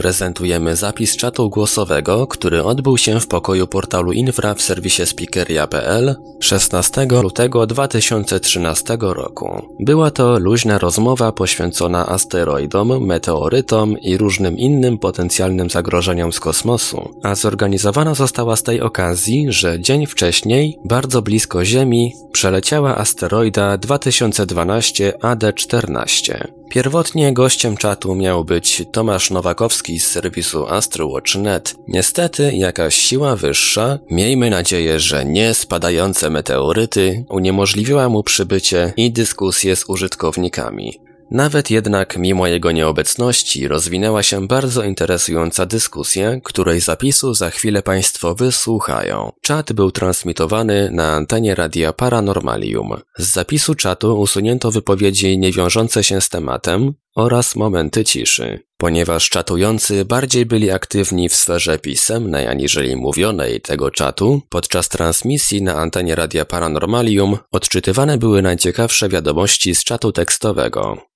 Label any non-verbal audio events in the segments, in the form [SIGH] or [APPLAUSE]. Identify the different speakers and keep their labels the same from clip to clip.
Speaker 1: Prezentujemy zapis czatu głosowego, który odbył się w pokoju portalu Infra w serwisie speakeria.pl 16 lutego 2013 roku. Była to luźna rozmowa poświęcona asteroidom, meteorytom i różnym innym potencjalnym zagrożeniom z kosmosu, a zorganizowana została z tej okazji, że dzień wcześniej, bardzo blisko Ziemi, przeleciała asteroida 2012 AD14. Pierwotnie gościem czatu miał być Tomasz Nowakowski z serwisu AstroWatch.net. Niestety jakaś siła wyższa, miejmy nadzieję, że nie spadające meteoryty, uniemożliwiła mu przybycie i dyskusję z użytkownikami. Nawet jednak mimo jego nieobecności rozwinęła się bardzo interesująca dyskusja, której zapisu za chwilę Państwo wysłuchają. Czat był transmitowany na antenie radia Paranormalium. Z zapisu czatu usunięto wypowiedzi niewiążące się z tematem oraz momenty ciszy, ponieważ czatujący bardziej byli aktywni w sferze pisemnej aniżeli mówionej tego czatu, podczas transmisji na antenie radia Paranormalium odczytywane były najciekawsze wiadomości z czatu tekstowego.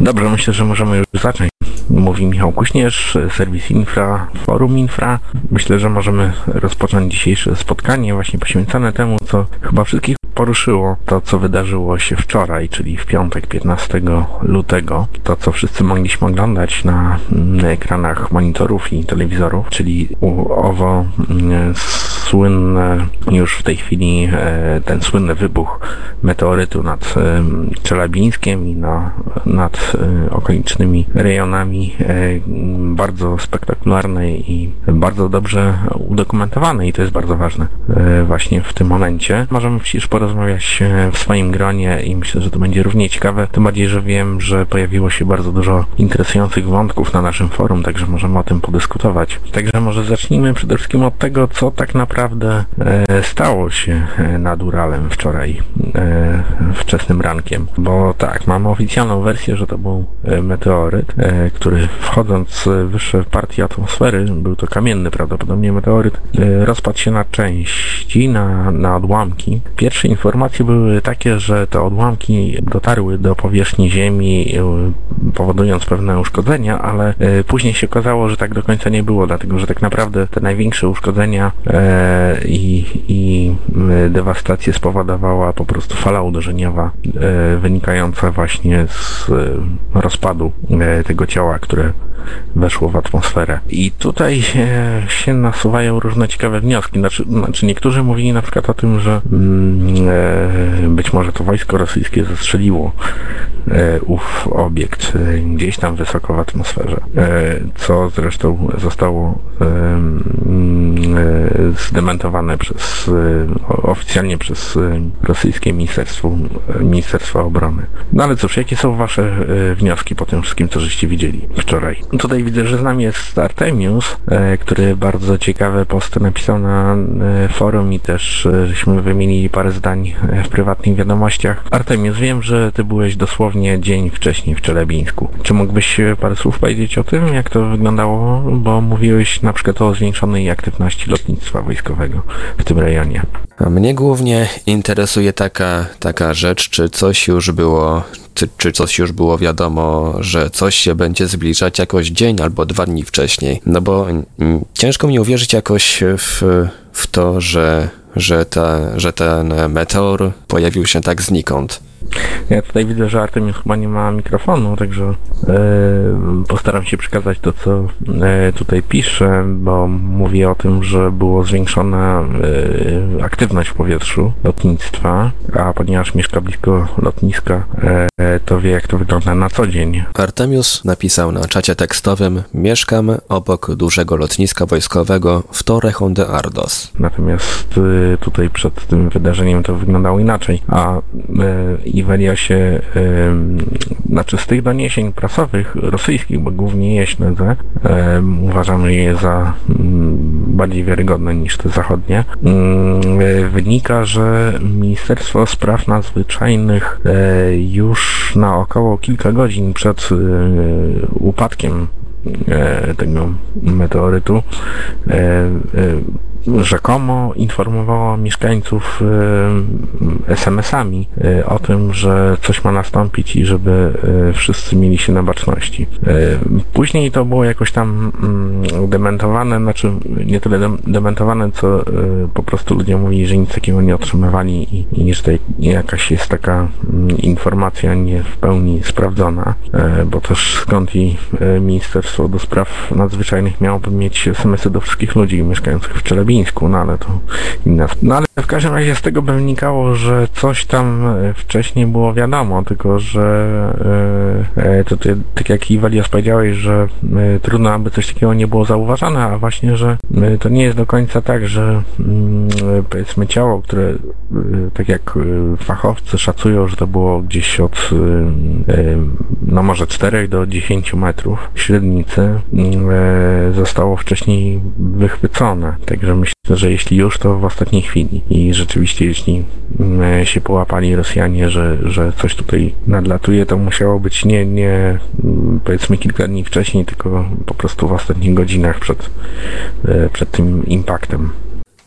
Speaker 2: Dobrze, myślę, że możemy już zacząć. Mówi Michał Kuśnierz, serwis Infra, Forum Infra. Myślę, że możemy rozpocząć dzisiejsze spotkanie właśnie poświęcone temu, co chyba wszystkich poruszyło to, co wydarzyło się wczoraj, czyli w piątek 15 lutego. To, co wszyscy mogliśmy oglądać na, na ekranach monitorów i telewizorów, czyli owo mm, słynne już w tej chwili e, ten słynny wybuch meteorytu nad e, Czelabińskiem i na, nad e, okolicznymi rejonami bardzo spektakularnej i bardzo dobrze udokumentowanej i to jest bardzo ważne właśnie w tym momencie. Możemy przecież porozmawiać w swoim gronie i myślę, że to będzie równie ciekawe, tym bardziej, że wiem, że pojawiło się bardzo dużo interesujących wątków na naszym forum, także możemy o tym podyskutować. Także może zacznijmy przede wszystkim od tego, co tak naprawdę naprawdę e, stało się e, nad Uralem wczoraj e, wczesnym rankiem. Bo tak, mamy oficjalną wersję, że to był meteoryt, który wchodząc wyższe w partii atmosfery, był to kamienny prawdopodobnie meteoryt, rozpadł się na części, na, na odłamki. Pierwsze informacje były takie, że te odłamki dotarły do powierzchni Ziemi, powodując pewne uszkodzenia, ale później się okazało, że tak do końca nie było, dlatego że tak naprawdę te największe uszkodzenia i, i dewastację spowodowała po prostu fala uderzeniowa e, wynikająca właśnie z e, rozpadu e, tego ciała, które weszło w atmosferę. I tutaj się, się nasuwają różne ciekawe wnioski. Znaczy, znaczy niektórzy mówili na przykład o tym, że mm, e, być może to wojsko rosyjskie zastrzeliło e, ów obiekt e, gdzieś tam wysoko w atmosferze, e, co zresztą zostało mm, e, zdementowane przez oficjalnie przez rosyjskie ministerstwo, Ministerstwo Obrony. No ale cóż, jakie są wasze wnioski po tym wszystkim, co żeście widzieli wczoraj? Tutaj widzę, że z nami jest Artemius, e, który bardzo ciekawe posty napisał na e, forum i też e, żeśmy wymienili parę zdań w prywatnych wiadomościach. Artemius, wiem, że ty byłeś dosłownie dzień wcześniej w Czelebińsku. Czy mógłbyś parę słów powiedzieć o tym, jak to wyglądało? Bo mówiłeś na przykład o zwiększonej aktywności lotnictwa wojskowego w tym rejonie.
Speaker 1: A mnie głównie interesuje taka, taka rzecz, czy coś już było, czy, czy coś już było wiadomo, że coś się będzie zbliżać jakoś dzień albo dwa dni wcześniej. No bo ciężko mi uwierzyć jakoś w, w to, że, że, ta, że ten meteor pojawił się tak znikąd.
Speaker 2: Ja tutaj widzę, że Artemius chyba nie ma mikrofonu, także e, postaram się przekazać to, co e, tutaj piszę, bo mówię o tym, że było zwiększona e, aktywność w powietrzu lotnictwa, a ponieważ mieszka blisko lotniska, to wie, jak to wygląda na co dzień.
Speaker 1: Artemius napisał na czacie tekstowym Mieszkam obok dużego lotniska wojskowego w Torrejon de Ardos.
Speaker 2: Natomiast tutaj przed tym wydarzeniem to wyglądało inaczej, a i w Eliasie, znaczy z tych doniesień prasowych rosyjskich, bo głównie je śledzę, uważam je za mm, bardziej wiarygodne niż te zachodnie, wynika, że Ministerstwo Spraw Nadzwyczajnych e, już na około kilka godzin przed e, upadkiem e, tego meteorytu rzekomo informowała mieszkańców SMS-ami o tym, że coś ma nastąpić i żeby wszyscy mieli się na baczności. Później to było jakoś tam mm, dementowane, znaczy nie tyle dementowane, co po prostu ludzie mówili, że nic takiego nie otrzymywali i, i że to jakaś jest taka mm, informacja nie w pełni sprawdzona, bo też skąd i Ministerstwo do Spraw Nadzwyczajnych miałoby mieć SMS-y do wszystkich ludzi mieszkających w Czelebińsku, no ale to inna No ale w każdym razie z tego by wynikało, że coś tam e, wcześniej było wiadomo, tylko że e, e to ty, tak jak Iwalias powiedziałeś, że e, trudno, aby coś takiego nie było zauważane, a właśnie, że e, to nie jest do końca tak, że mm, powiedzmy ciało, które e, tak jak fachowcy szacują, że to było gdzieś od no może 4 do 10 metrów średnicy, mm, zostało wcześniej wychwycone. Także myślę, że jeśli już, to w ostatniej chwili. I rzeczywiście, jeśli mm, się połapali Rosjanie, że, że coś tutaj nadlatuje, to musiało być nie, nie mm, powiedzmy kilka dni wcześniej, tylko po prostu w ostatnich godzinach przed, e, przed tym impaktem.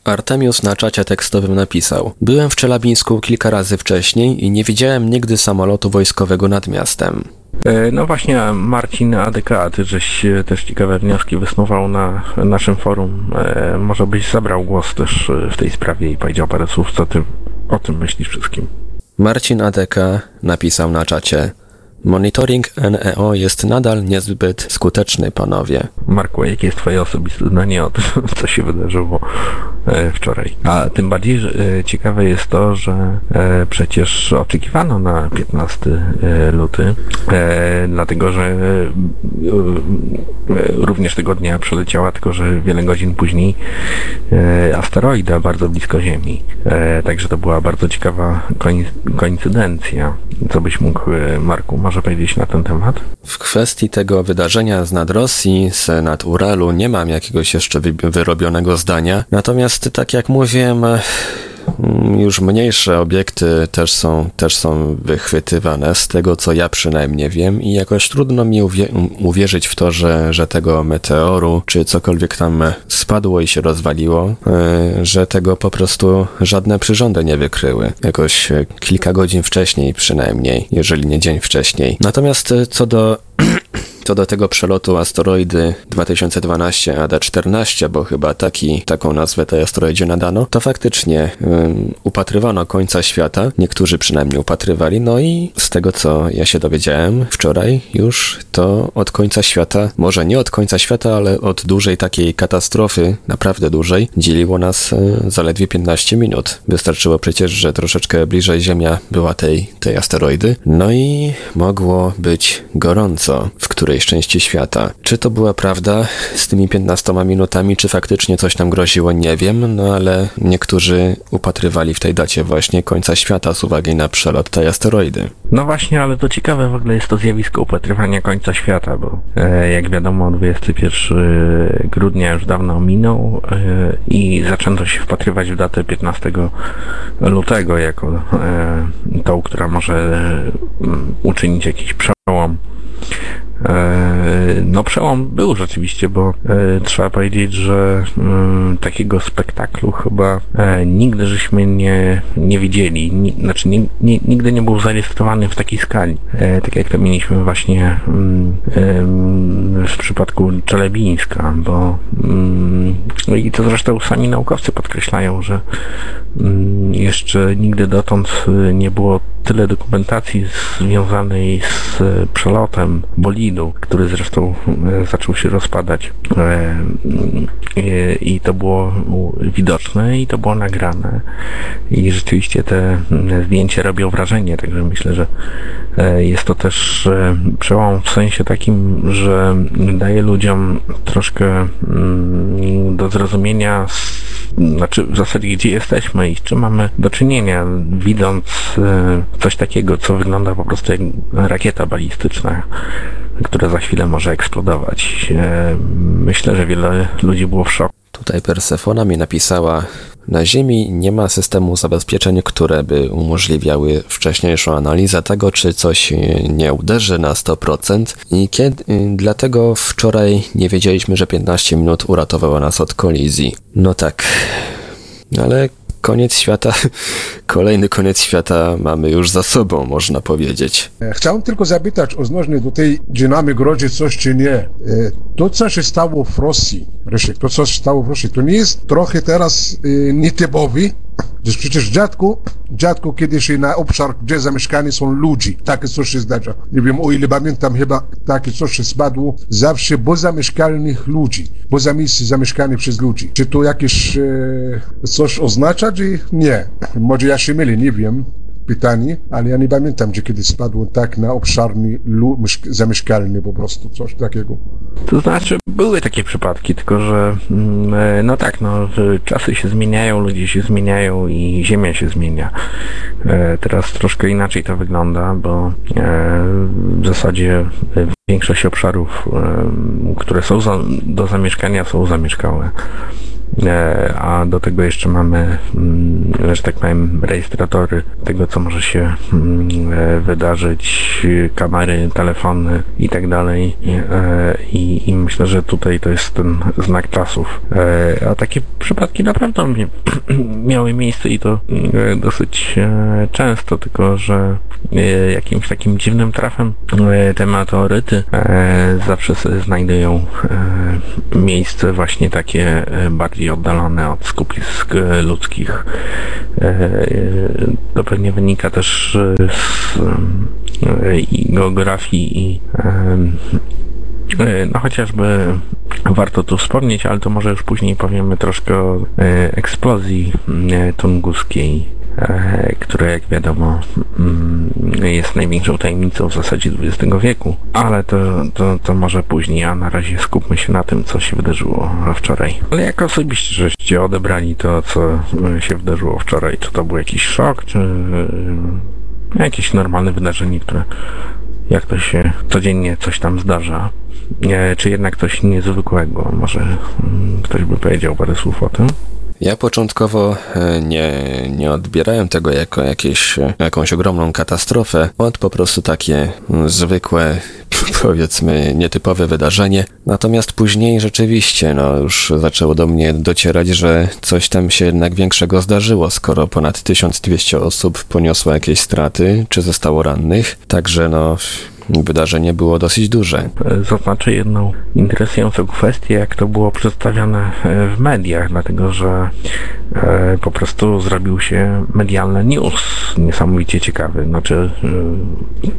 Speaker 1: Artemius na czacie tekstowym napisał: Byłem w Czelabińsku kilka razy wcześniej i nie widziałem nigdy samolotu wojskowego nad miastem.
Speaker 2: E, no właśnie Marcin ADK, ty żeś e, też ciekawe wnioski wysnuwał na naszym forum. E, może byś zabrał głos też w tej sprawie i powiedział parę słów, co ty o tym myślisz wszystkim.
Speaker 1: Marcin ADK napisał na czacie Monitoring NEO jest nadal niezbyt skuteczny, panowie.
Speaker 2: Marku, jakie jest twoje osobiste zdanie o tym, [LAUGHS] co się wydarzyło wczoraj? A tym bardziej e, ciekawe jest to, że e, przecież oczekiwano na 15 luty, dlatego że również tego dnia przeleciała, tylko że wiele godzin później asteroida bardzo blisko Ziemi. Także to była bardzo ciekawa koincydencja. Co byś mógł, Marku, może powiedzieć na ten temat?
Speaker 1: W kwestii tego wydarzenia z nad Rosji, z nad Uralu nie mam jakiegoś jeszcze wyrobionego zdania. Natomiast tak jak mówiłem, Mm, już mniejsze obiekty też są, też są wychwytywane, z tego co ja przynajmniej wiem, i jakoś trudno mi uwierzyć w to, że, że tego meteoru, czy cokolwiek tam spadło i się rozwaliło, e, że tego po prostu żadne przyrządy nie wykryły. Jakoś kilka godzin wcześniej przynajmniej, jeżeli nie dzień wcześniej. Natomiast e, co do Co do tego przelotu asteroidy 2012 AD14, bo chyba taki, taką nazwę tej asteroidzie nadano, to faktycznie um, upatrywano końca świata, niektórzy przynajmniej upatrywali, no i z tego co ja się dowiedziałem wczoraj już, to od końca świata, może nie od końca świata, ale od dużej takiej katastrofy, naprawdę dużej, dzieliło nas e, zaledwie 15 minut. Wystarczyło przecież, że troszeczkę bliżej Ziemia była tej, tej asteroidy, no i mogło być gorąco, w której części świata. Czy to była prawda z tymi 15 minutami, czy faktycznie coś tam groziło, nie wiem, no ale niektórzy upatrywali w tej dacie właśnie końca świata z uwagi na przelot tej asteroidy.
Speaker 2: No właśnie, ale to ciekawe w ogóle jest to zjawisko upatrywania końca świata, bo e, jak wiadomo 21 grudnia już dawno minął e, i zaczęto się wpatrywać w datę 15 lutego jako e, tą, która może e, uczynić jakiś przełom no przełom był rzeczywiście, bo e, trzeba powiedzieć, że mm, takiego spektaklu chyba e, nigdy żeśmy nie, nie widzieli. Znaczy nigdy nie był zarejestrowany w takiej skali. Tak jak to mieliśmy właśnie mm, w przypadku Czelebińska, bo mm, i to zresztą sami naukowcy podkreślają, że jeszcze nigdy dotąd nie było tyle dokumentacji związanej z przelotem bolidu, który zresztą e, zaczął się rozpadać e, i to było widoczne i to było nagrane. I rzeczywiście te zdjęcia robią wrażenie, także myślę, że e, jest to też przełom w sensie takim, że daje ludziom troszkę mm, do zrozumienia znaczy w zasadzie gdzie jesteśmy i z czym mamy do czynienia, widząc e, coś takiego, co wygląda po prostu jak rakieta balistyczna, która za chwilę może eksplodować. E, myślę, że wiele ludzi było w szoku
Speaker 1: Tutaj Persefona mi napisała, na Ziemi nie ma systemu zabezpieczeń, które by umożliwiały wcześniejszą analizę tego, czy coś nie uderzy na 100% i kiedy, dlatego wczoraj nie wiedzieliśmy, że 15 minut uratowało nas od kolizji. No tak, ale koniec świata, [LAUGHS] kolejny koniec świata mamy już za sobą, można powiedzieć.
Speaker 3: Chciałem tylko zapytać odnośnie do tej, czy nami grozi coś, czy nie. To, co się stało w Rosji, Rysiek, to, co się stało w Rosji, to nie jest trochę teraz nietypowy, Gdyż przecież dziadku, dziadku kiedyś na obszar, gdzie zamieszkani są ludzi, takie coś się zdarza. Nie wiem, o ile pamiętam, chyba takie coś się spadło zawsze pozamieszkalnych ludzi, poza miejsce zamieszkane przez ludzi. Czy to jakieś e, coś oznacza, czy nie? Może ja się mylę, nie wiem pytanie, ale ja nie pamiętam, gdzie kiedyś spadło tak na obszarny, zamieszkalny po prostu, coś takiego.
Speaker 2: To znaczy, były takie przypadki, tylko że mm, e, no tak, no czasy się zmieniają, ludzie się zmieniają i ziemia się zmienia. E, teraz troszkę inaczej to wygląda, bo e, w zasadzie większość obszarów, które są do zamieszkania, są zamieszkałe. E, a do tego jeszcze mamy, mm, że tak powiem, rejestratory tego, co może się mm, e, wydarzyć, kamery, telefony i tak dalej. E, I, I myślę, że tutaj to jest ten znak czasów. A takie przypadki naprawdę [CLEARS THROAT] miały miejsce i to dosyć często, tylko że jakimś takim dziwnym trafem te meteoryty zawsze znajdują miejsce właśnie takie bardziej bardziej oddalone od skupisk e, ludzkich. E, e, to pewnie wynika też z i geografii i no chociażby warto tu wspomnieć, ale to może już później powiemy troszkę o eksplozji tunguskiej które jak wiadomo mm, jest największą tajemnicą w zasadzie XX wieku, ale to, to, to może później, a na razie skupmy się na tym, co się wydarzyło wczoraj. Ale jak osobiście żeście odebrali to, co się wydarzyło wczoraj, czy to był jakiś szok, czy e, jakieś normalne wydarzenie, które jak to się codziennie coś tam zdarza, e, czy jednak coś niezwykłego, może mm, ktoś by powiedział parę słów o tym?
Speaker 1: Ja początkowo e, nie, nie odbierałem tego jako jakieś, e, jakąś ogromną katastrofę, od po prostu takie mm, zwykłe, [LAUGHS] powiedzmy, nietypowe wydarzenie. Natomiast później rzeczywiście, no już zaczęło do mnie docierać, że coś tam się jednak większego zdarzyło, skoro ponad 1200 osób poniosło jakieś straty, czy zostało rannych. Także no, wydarzenie było dosyć duże.
Speaker 2: Zaznaczę jedną interesującą kwestię, jak to było przedstawiane w mediach, dlatego że po prostu zrobił się medialny news niesamowicie ciekawy. Znaczy,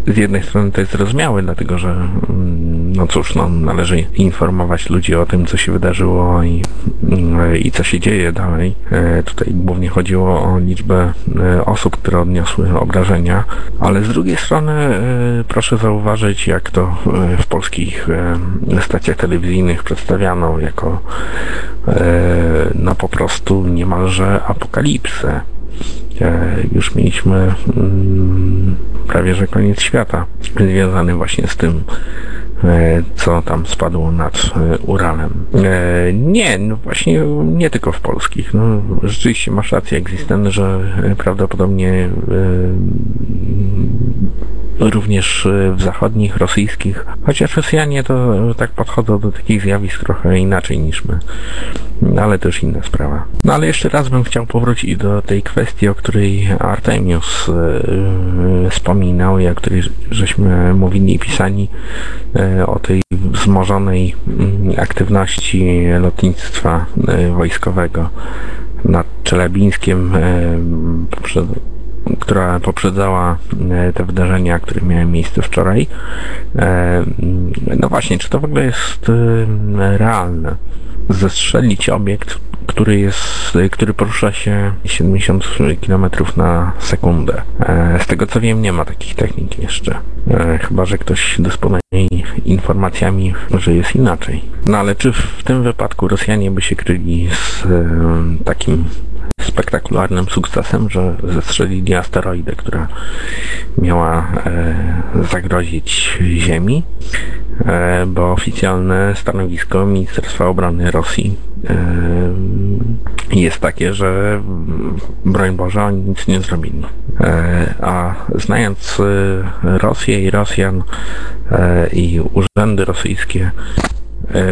Speaker 2: e, z jednej strony to jest zrozumiałe, dlatego że mm, no cóż, no, należy informować ludzi o tym, co się wydarzyło i, i co się dzieje dalej. Tutaj głównie chodziło o liczbę osób, które odniosły obrażenia, ale z drugiej strony proszę zauważyć, jak to e, w polskich e, stacjach telewizyjnych przedstawiano jako e, no po prostu niemalże apokalipsę. Już mieliśmy mm, prawie że koniec świata związany właśnie z tym co tam spadło nad Uralem. Nie, no właśnie nie tylko w polskich. No, rzeczywiście masz rację, egzystent, że prawdopodobnie również e, w zachodnich, rosyjskich, chociaż Rosjanie to tak podchodzą do takich zjawisk trochę inaczej niż my, ale to już inna sprawa. No ale jeszcze raz bym chciał powrócić do tej kwestii, o której Artemius yy, wspominał i o której żeśmy mówili i pisali, yy, o tej wzmożonej yy, aktywności lotnictwa wojskowego nad Czelebińskiem która poprzedzała e, te wydarzenia, które miały miejsce wczoraj. E, no właśnie, czy to w ogóle jest e, realne? Zestrzelić obiekt, który jest, który porusza się 70 km na sekundę. Z tego co wiem, nie ma takich technik jeszcze. Chyba, że ktoś dysponuje informacjami, że jest inaczej. No ale czy w tym wypadku Rosjanie by się kryli z takim spektakularnym sukcesem, że zestrzelili asteroidę, która miała e, zagrozić Ziemi. e, bo oficjalne stanowisko Ministerstwa Obrony Rosji jest takie, że broń Boże oni nic nie zrobili. A znając Rosję i Rosjan i urzędy rosyjskie,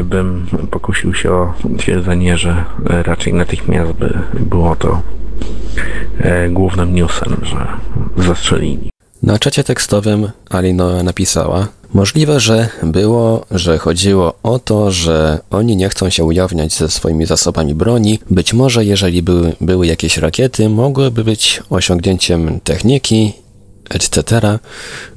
Speaker 2: bym pokusił się o twierdzenie, że raczej natychmiast by było to głównym newsem, że zastrzelili.
Speaker 1: Na czacie tekstowym Alinoa napisała, Możliwe, że było, że chodziło o to, że oni nie chcą się ujawniać ze swoimi zasobami broni. Być może, jeżeli były, były jakieś rakiety, mogłyby być osiągnięciem techniki, etc.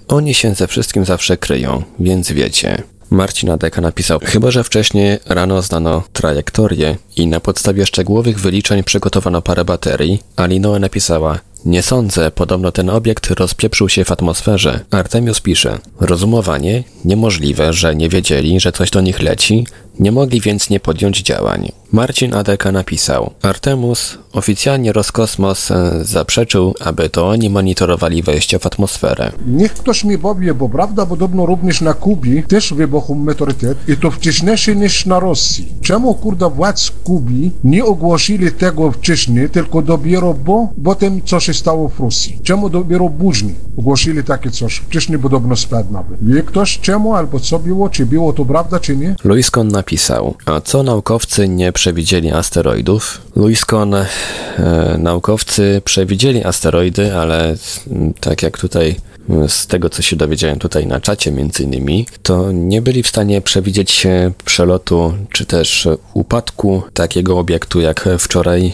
Speaker 1: Oni się ze wszystkim zawsze kryją, więc wiecie. Marcin Adeka napisał, chyba że wcześniej rano znano trajektorię i na podstawie szczegółowych wyliczeń przygotowano parę baterii, a Linoe napisała, nie sądzę, podobno ten obiekt rozpieprzył się w atmosferze. Artemius pisze, rozumowanie, niemożliwe, że nie wiedzieli, że coś do nich leci, nie mogli więc nie podjąć działań. Marcin Adeka napisał, Artemus, oficjalnie Roskosmos e, zaprzeczył, aby to oni monitorowali wejście w atmosferę.
Speaker 3: Niech ktoś mi powie, bo prawda podobno również na Kubie też wybuchł meteorytet i to wcześniejszy niż na Rosji. Czemu kurda władz Kubi nie ogłosili tego wcześniej, tylko dopiero bo potem co się stało w Rosji? Czemu dopiero później ogłosili takie coś? Wcześniej podobno spadł nawet. Wie ktoś czemu albo co było? Czy było to prawda, czy nie?
Speaker 1: Luiskon napisał, a co naukowcy nie przewidzieli asteroidów? Luiskon, e, naukowcy przewidzieli asteroidy, ale tak jak tutaj z tego, co się dowiedziałem tutaj na czacie między innymi, to nie byli w stanie przewidzieć przelotu czy też upadku takiego obiektu, jak wczoraj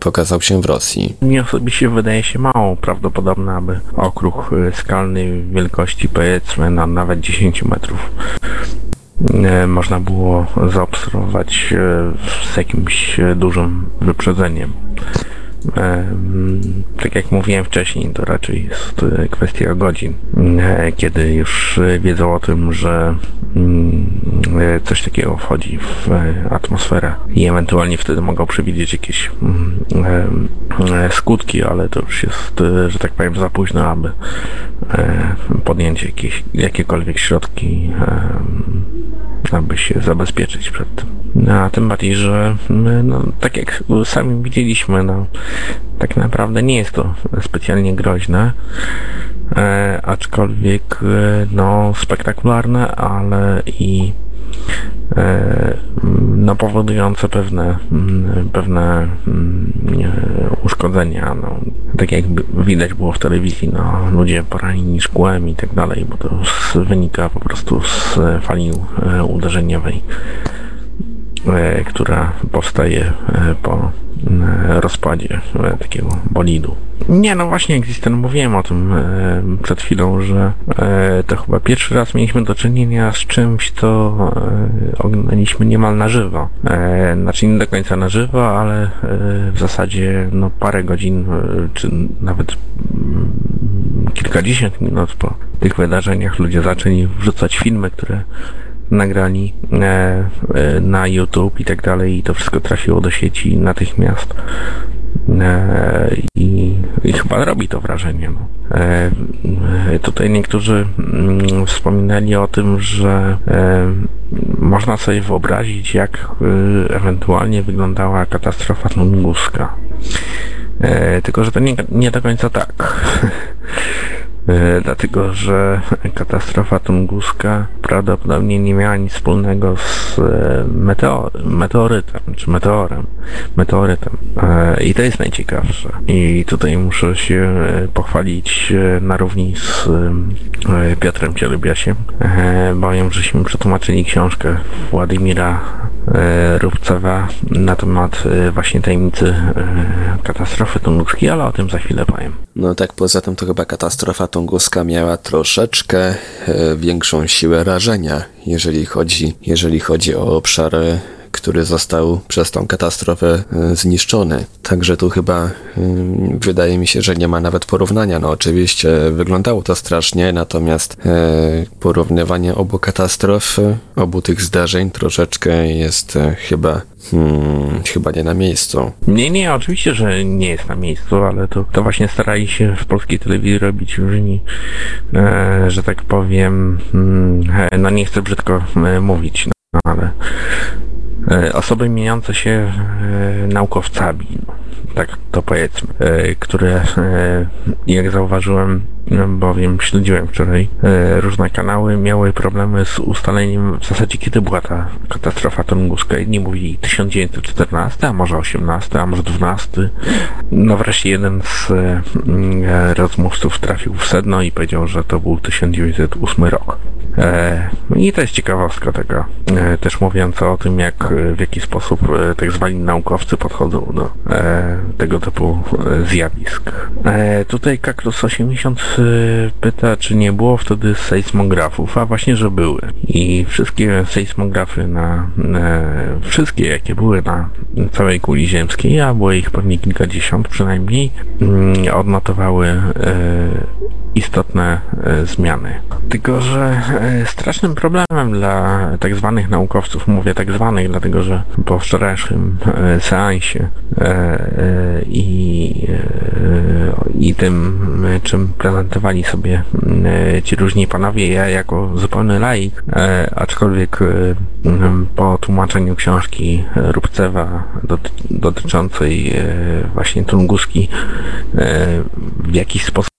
Speaker 1: pokazał się w Rosji.
Speaker 2: Mi osobiście wydaje się mało prawdopodobne, aby okruch skalny wielkości powiedzmy na nawet 10 metrów e, można było zaobserwować e, z jakimś dużym wyprzedzeniem. Tak jak mówiłem wcześniej, to raczej jest e, kwestia godzin, e, kiedy już wiedzą o tym, że mm, e, coś takiego wchodzi w atmosferę i ewentualnie wtedy mogą przewidzieć jakieś mm, skutki, ale to już jest, że tak powiem, za późno, aby podjąć jakieś, jakiekolwiek środki, aby się zabezpieczyć przed tym. No, a tym bardziej, że no, tak jak sami widzieliśmy, no, tak naprawdę nie jest to specjalnie groźne, e, aczkolwiek e, no, spektakularne, ale i no, powodujące pewne, mm, pewne mm, uszkodzenia. No, tak jak widać było w telewizji, no, ludzie poranieni szkłem i tak dalej, bo to wynika po prostu z fali e, uderzeniowej. E, która powstaje e, po e, rozpadzie takiego bolidu. Nie, no właśnie, Existen, mówiłem o tym przed chwilą, że to chyba pierwszy raz mieliśmy do czynienia z czymś, co oglądaliśmy niemal na żywo. Znaczy nie do końca na żywo, ale w zasadzie no parę godzin, czy nawet mm, kilkadziesiąt minut po tych wydarzeniach ludzie zaczęli wrzucać filmy, które nagrali e, e, na YouTube i tak dalej i to wszystko trafiło do sieci natychmiast. E, I, I, chyba robi to wrażenie. No. E, tutaj niektórzy mm, wspominali o tym, że e, można sobie wyobrazić, jak e, ewentualnie wyglądała katastrofa tunguska. Tylko, że to nie, nie do końca tak. [LAUGHS] E, dlatego że katastrofa tunguska prawdopodobnie nie miała nic wspólnego z e, meteor, meteorytem, czy meteorem, meteorytem. E, I to jest najciekawsze. I tutaj muszę się pochwalić na równi z Piotrem Cielubiasiem, bowiem żeśmy przetłumaczyli książkę Władimira Rubcowa na temat właśnie tajemnicy katastrofy tunguskiej, ale o tym za chwilę powiem.
Speaker 1: No tak, poza tym to chyba katastrofa tunguska miała troszeczkę e, większą siłę rażenia, jeżeli chodzi, jeżeli chodzi o obszar który został przez tą katastrofę e, zniszczony. Także tu chyba mm, wydaje mi się, że nie ma nawet porównania. No oczywiście wyglądało to strasznie, natomiast e, porównywanie obu katastrof, obu tych zdarzeń troszeczkę jest chyba Hmm, chyba nie na miejscu.
Speaker 2: Nie, nie, oczywiście, że nie jest na miejscu, ale to, to właśnie starali się w polskiej telewizji robić różni, e, że tak powiem, mm, e, no nie chcę brzydko e, mówić, no, ale e, osoby mieniące się e, naukowcami, tak to powiedzmy, e, które, jak zauważyłem, bowiem śledziłem wczoraj e, różne kanały, miały problemy z ustaleniem w zasadzie kiedy była ta katastrofa tunguska. Jedni mówili 1914, a może 18, a może 12. No wreszcie jeden z e, rozmówców trafił w sedno i powiedział, że to był 1908 rok. E, I to jest ciekawostka tego, e, też mówiąca o tym, jak w jaki sposób e, tak zwani naukowcy podchodzą do e, tego typu zjawisk. Tutaj Kaktus 80 pyta, czy nie było wtedy sejsmografów, a właśnie, że były. I wszystkie sejsmografy na, na wszystkie, jakie były na całej kuli ziemskiej, a było ich pewnie kilkadziesiąt przynajmniej, mm, odnotowały e, istotne e, zmiany. Tylko, że e, strasznym problemem dla tak zwanych naukowców, mówię tak zwanych, dlatego że po wczorajszym seansie i, i tym, czym prezentowali sobie ci różni panowie, ja jako zupełny laik, aczkolwiek po tłumaczeniu książki Rubcewa dotyczącej właśnie Tunguski w jakiś sposób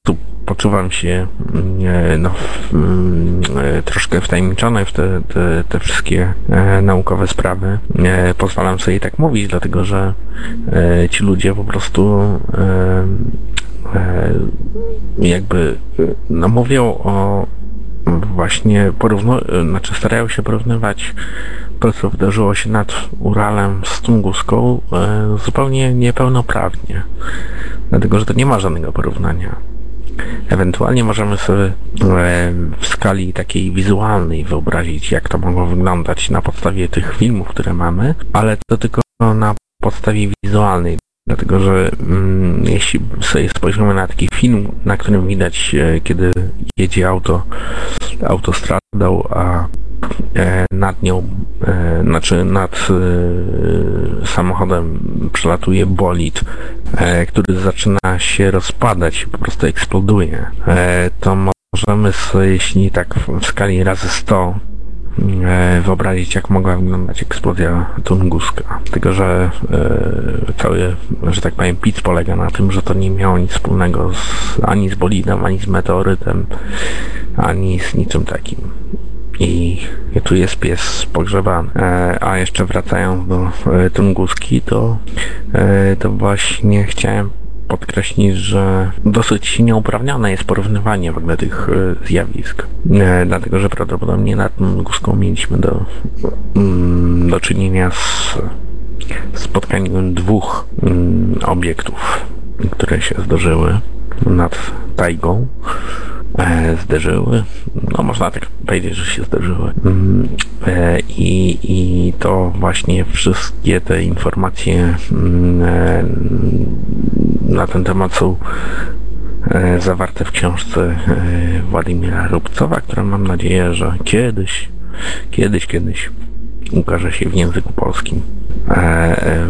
Speaker 2: poczuwam się mm, no, mm, troszkę wtajemniczony w te, te, te wszystkie e, naukowe sprawy. Pozwalam sobie tak mówić, dlatego że e, ci ludzie po prostu e, jakby no, mówią o właśnie porównu, znaczy starają się porównywać to, co wydarzyło się nad Uralem z Tunguską zupełnie niepełnoprawnie. Dlatego, że to nie ma żadnego porównania. Ewentualnie możemy sobie e, w skali takiej wizualnej wyobrazić, jak to mogło wyglądać na podstawie tych filmów, które mamy, ale to tylko na podstawie wizualnej. Dlatego, że mm, jeśli sobie spojrzymy na taki film, na którym widać, e, kiedy jedzie auto autostradą, a e, nad nią, e, znaczy nad e, samochodem przelatuje bolid, e, który zaczyna się rozpadać po prostu eksploduje, e, to możemy sobie, jeśli tak w skali razy 100 E, wyobrazić, jak mogła wyglądać eksplozja Tunguska. Tylko, że e, cały, że tak powiem, pic polega na tym, że to nie miało nic wspólnego z, ani z bolidem, ani z meteorytem, ani z niczym takim. I tu jest pies pogrzebany. E, a jeszcze wracając do Tunguski, to, to właśnie chciałem podkreślić, że dosyć nieuprawnione jest porównywanie w ogóle tych e, zjawisk. E, dlatego, że prawdopodobnie nad Guską mieliśmy do, mm, do czynienia z spotkaniem dwóch mm, obiektów, które się zdarzyły nad tajgą e, zderzyły. No można tak powiedzieć, że się zderzyły. Mm, e, I, I to właśnie wszystkie te informacje e, na ten temat są e, zawarte w książce e, Władimira Rubcowa, która mam nadzieję, że kiedyś, kiedyś, kiedyś ukaże się w języku polskim. E,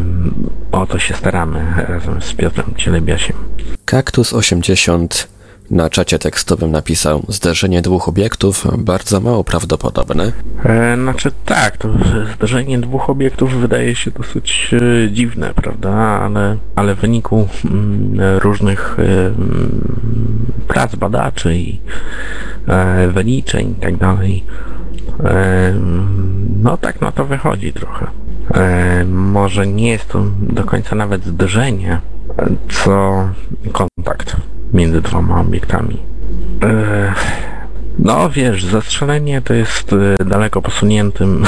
Speaker 2: o to się staramy razem z Piotrem Cielebiasiem.
Speaker 1: Kaktus 80 na czacie tekstowym napisał zderzenie dwóch obiektów bardzo mało prawdopodobne.
Speaker 2: E, znaczy tak, to zderzenie dwóch obiektów wydaje się dosyć e, dziwne, prawda? Ale, ale w wyniku mm, różnych e, mm, prac badaczy i e, wyliczeń i tak dalej, e, no tak na to wychodzi trochę. E, może nie jest to do końca nawet zderzenie, co kontakt między dwoma obiektami. E, no wiesz, zastrzelenie to jest e, daleko posuniętym,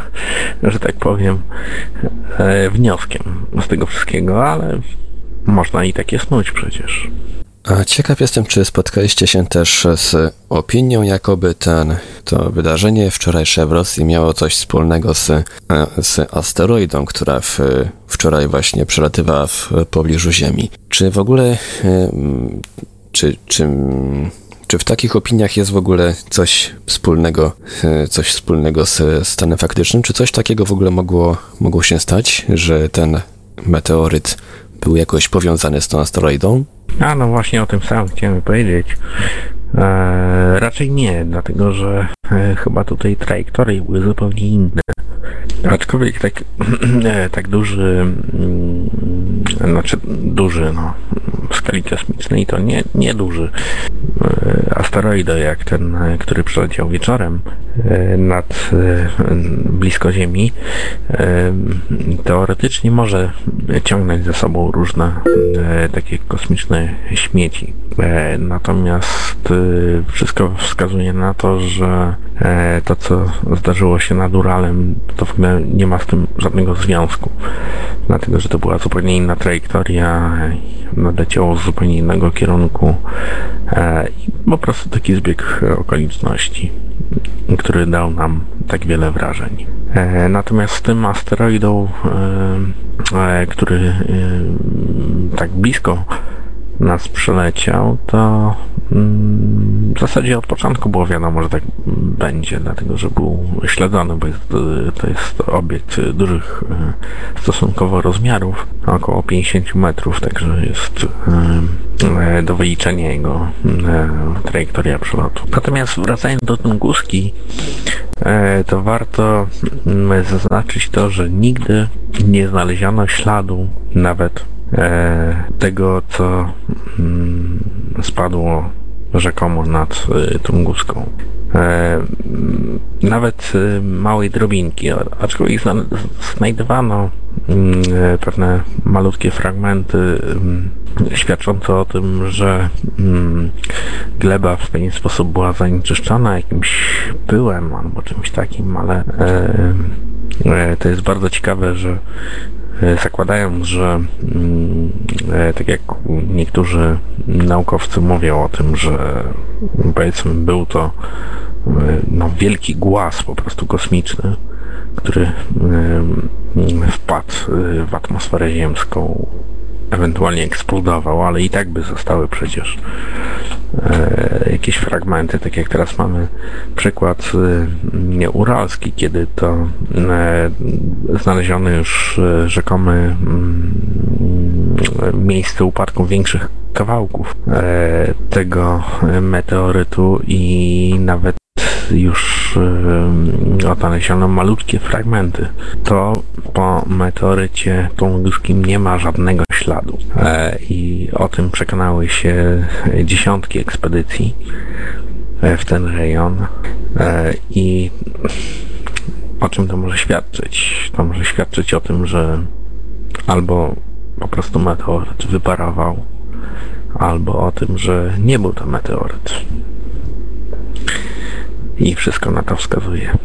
Speaker 2: [LAUGHS] że tak powiem, e, wnioskiem z tego wszystkiego, ale można i takie snuć przecież.
Speaker 1: Ciekaw jestem, czy spotkaliście się też z opinią, jakoby ten to wydarzenie wczorajsze w Rosji miało coś wspólnego z, e, z asteroidą, która w, wczoraj właśnie przelatywała w pobliżu Ziemi. Czy w ogóle, e, czy, czy, czy w takich opiniach jest w ogóle coś wspólnego, e, coś wspólnego z stanem faktycznym? Czy coś takiego w ogóle mogło, mogło się stać, że ten meteoryt był jakoś powiązany z tą asteroidą?
Speaker 2: A no właśnie o tym samym chciałem powiedzieć. E, raczej nie, dlatego że e, chyba tutaj trajektorie były zupełnie inne. Aczkolwiek tak, [CLEARS THROAT] e, tak duży, mm, znaczy duży, no, w skali kosmicznej to nie, nie duży asteroidy jak ten, który przeleciał wieczorem nad blisko Ziemi, teoretycznie może ciągnąć ze sobą różne takie kosmiczne śmieci. Natomiast wszystko wskazuje na to, że to, co zdarzyło się nad Uralem, to w ogóle nie ma z tym żadnego związku. Dlatego, że to była zupełnie inna trajektoria, nadleciało z zupełnie innego kierunku e, po prostu taki zbieg okoliczności, który dał nam tak wiele wrażeń. E, natomiast z tym asteroidą, e, który tak blisko nas przyleciał, to w zasadzie od początku było wiadomo, że tak będzie, dlatego że był śledzony, bo jest, to jest obiekt dużych e, stosunkowo rozmiarów, około 50 metrów, także jest e, do wyliczenia jego e, trajektoria przelotu. Natomiast wracając do Tunguski, to warto mm, zaznaczyć to, że nigdy nie znaleziono śladu nawet E, tego, co mm, spadło rzekomo nad e, Tunguską. E, nawet małej drobinki, aczkolwiek znajdowano mm, pewne malutkie fragmenty mm, świadczące o tym, że gleba w pewien sposób była zanieczyszczona jakimś pyłem albo czymś takim, ale to jest bardzo ciekawe, że E, zakładając, że mm, e, tak jak niektórzy naukowcy mówią o tym, że powiedzmy był to e, no, wielki głaz po prostu kosmiczny, który wpadł w atmosferę ziemską, ewentualnie eksplodował, ale i tak by zostały przecież E, jakieś fragmenty, tak jak teraz mamy przykład e, uralski, kiedy to e, znaleziony już rzekomy mm, miejsce upadku większych kawałków tego meteorytu i nawet już odnaleziono malutkie fragmenty. To po meteorycie tunguskim nie ma żadnego śladu. E, I o tym przekonały się dziesiątki ekspedycji w ten rejon. E, I o czym to może świadczyć? To może świadczyć o tym, że albo po prostu meteoryt wyparował, albo o tym, że nie był to meteoryt. I wszystko na to wskazuje.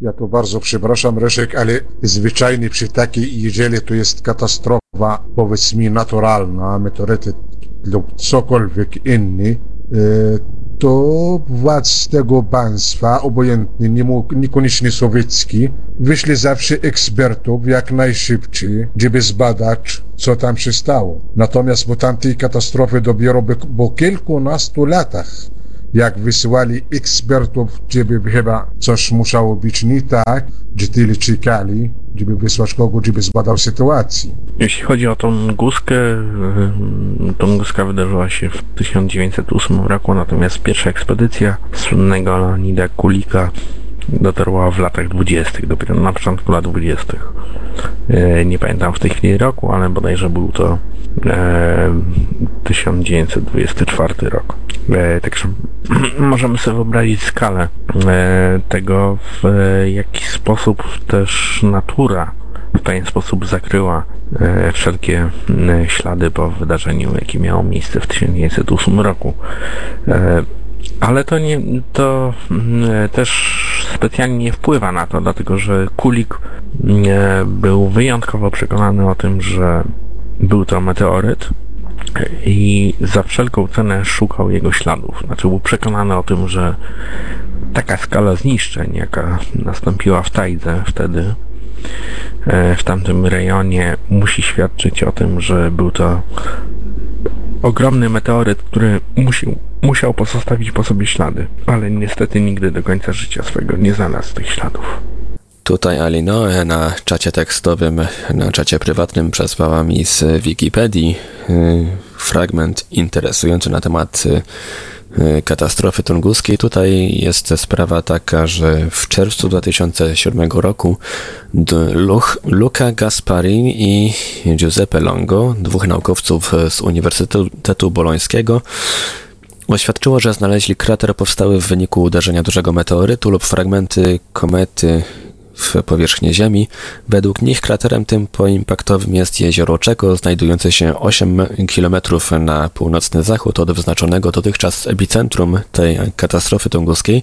Speaker 3: Ja to bardzo przepraszam, Reszek, ale zwyczajnie przy takiej, jeżeli to jest katastrofa, powiedzmy, naturalna, meteoryty lub cokolwiek inny, e, to władz tego państwa, obojętnie, niekoniecznie sowiecki, wyśle zawsze ekspertów jak najszybciej, żeby zbadać, co tam się stało. Natomiast po tamtej katastrofy dopiero po kilkunastu latach jak wysyłali ekspertów, żeby chyba coś musiało być nie tak, tyle czekali, żeby wysłać kogoś, żeby zbadał sytuację.
Speaker 2: Jeśli chodzi o tą guskę, tą guskę wydarzyła się w 1908 roku, natomiast pierwsza ekspedycja słynnego Leonida Kulika dotarła w latach 20., dopiero na początku lat 20. E, nie pamiętam w tej chwili roku, ale bodajże był to 1924 e, rok. E, także [CLEARS THROAT] możemy sobie wyobrazić skalę tego, w jaki sposób też natura w pewien sposób zakryła wszelkie ślady po wydarzeniu, jakie miało miejsce w 1908 roku. Ale to nie, to też specjalnie nie wpływa na to, dlatego że Kulik mm, był wyjątkowo przekonany o tym, że był to meteoryt i za wszelką cenę szukał jego śladów. Znaczy był przekonany o tym, że taka skala zniszczeń, jaka nastąpiła w Tajdze wtedy, e, w tamtym rejonie, musi świadczyć o tym, że był to ogromny meteoryt, który musiał, musiał pozostawić po sobie ślady, ale niestety nigdy do końca życia swego nie znalazł tych śladów.
Speaker 1: Tutaj Alinoe na czacie tekstowym, na czacie prywatnym przesłała mi z Wikipedii y, fragment interesujący na temat y, katastrofy tunguskiej. Tutaj jest sprawa taka, że w czerwcu 2007 roku Luca Gaspari i Giuseppe Longo, dwóch naukowców z Uniwersytetu Bolońskiego, oświadczyło, że znaleźli krater powstały w wyniku uderzenia dużego meteorytu lub fragmenty komety w powierzchnię Ziemi. Według nich kraterem tym poimpaktowym jest jezioro Czeko, znajdujące się 8 km na północny zachód od wyznaczonego dotychczas epicentrum tej katastrofy tunguskiej.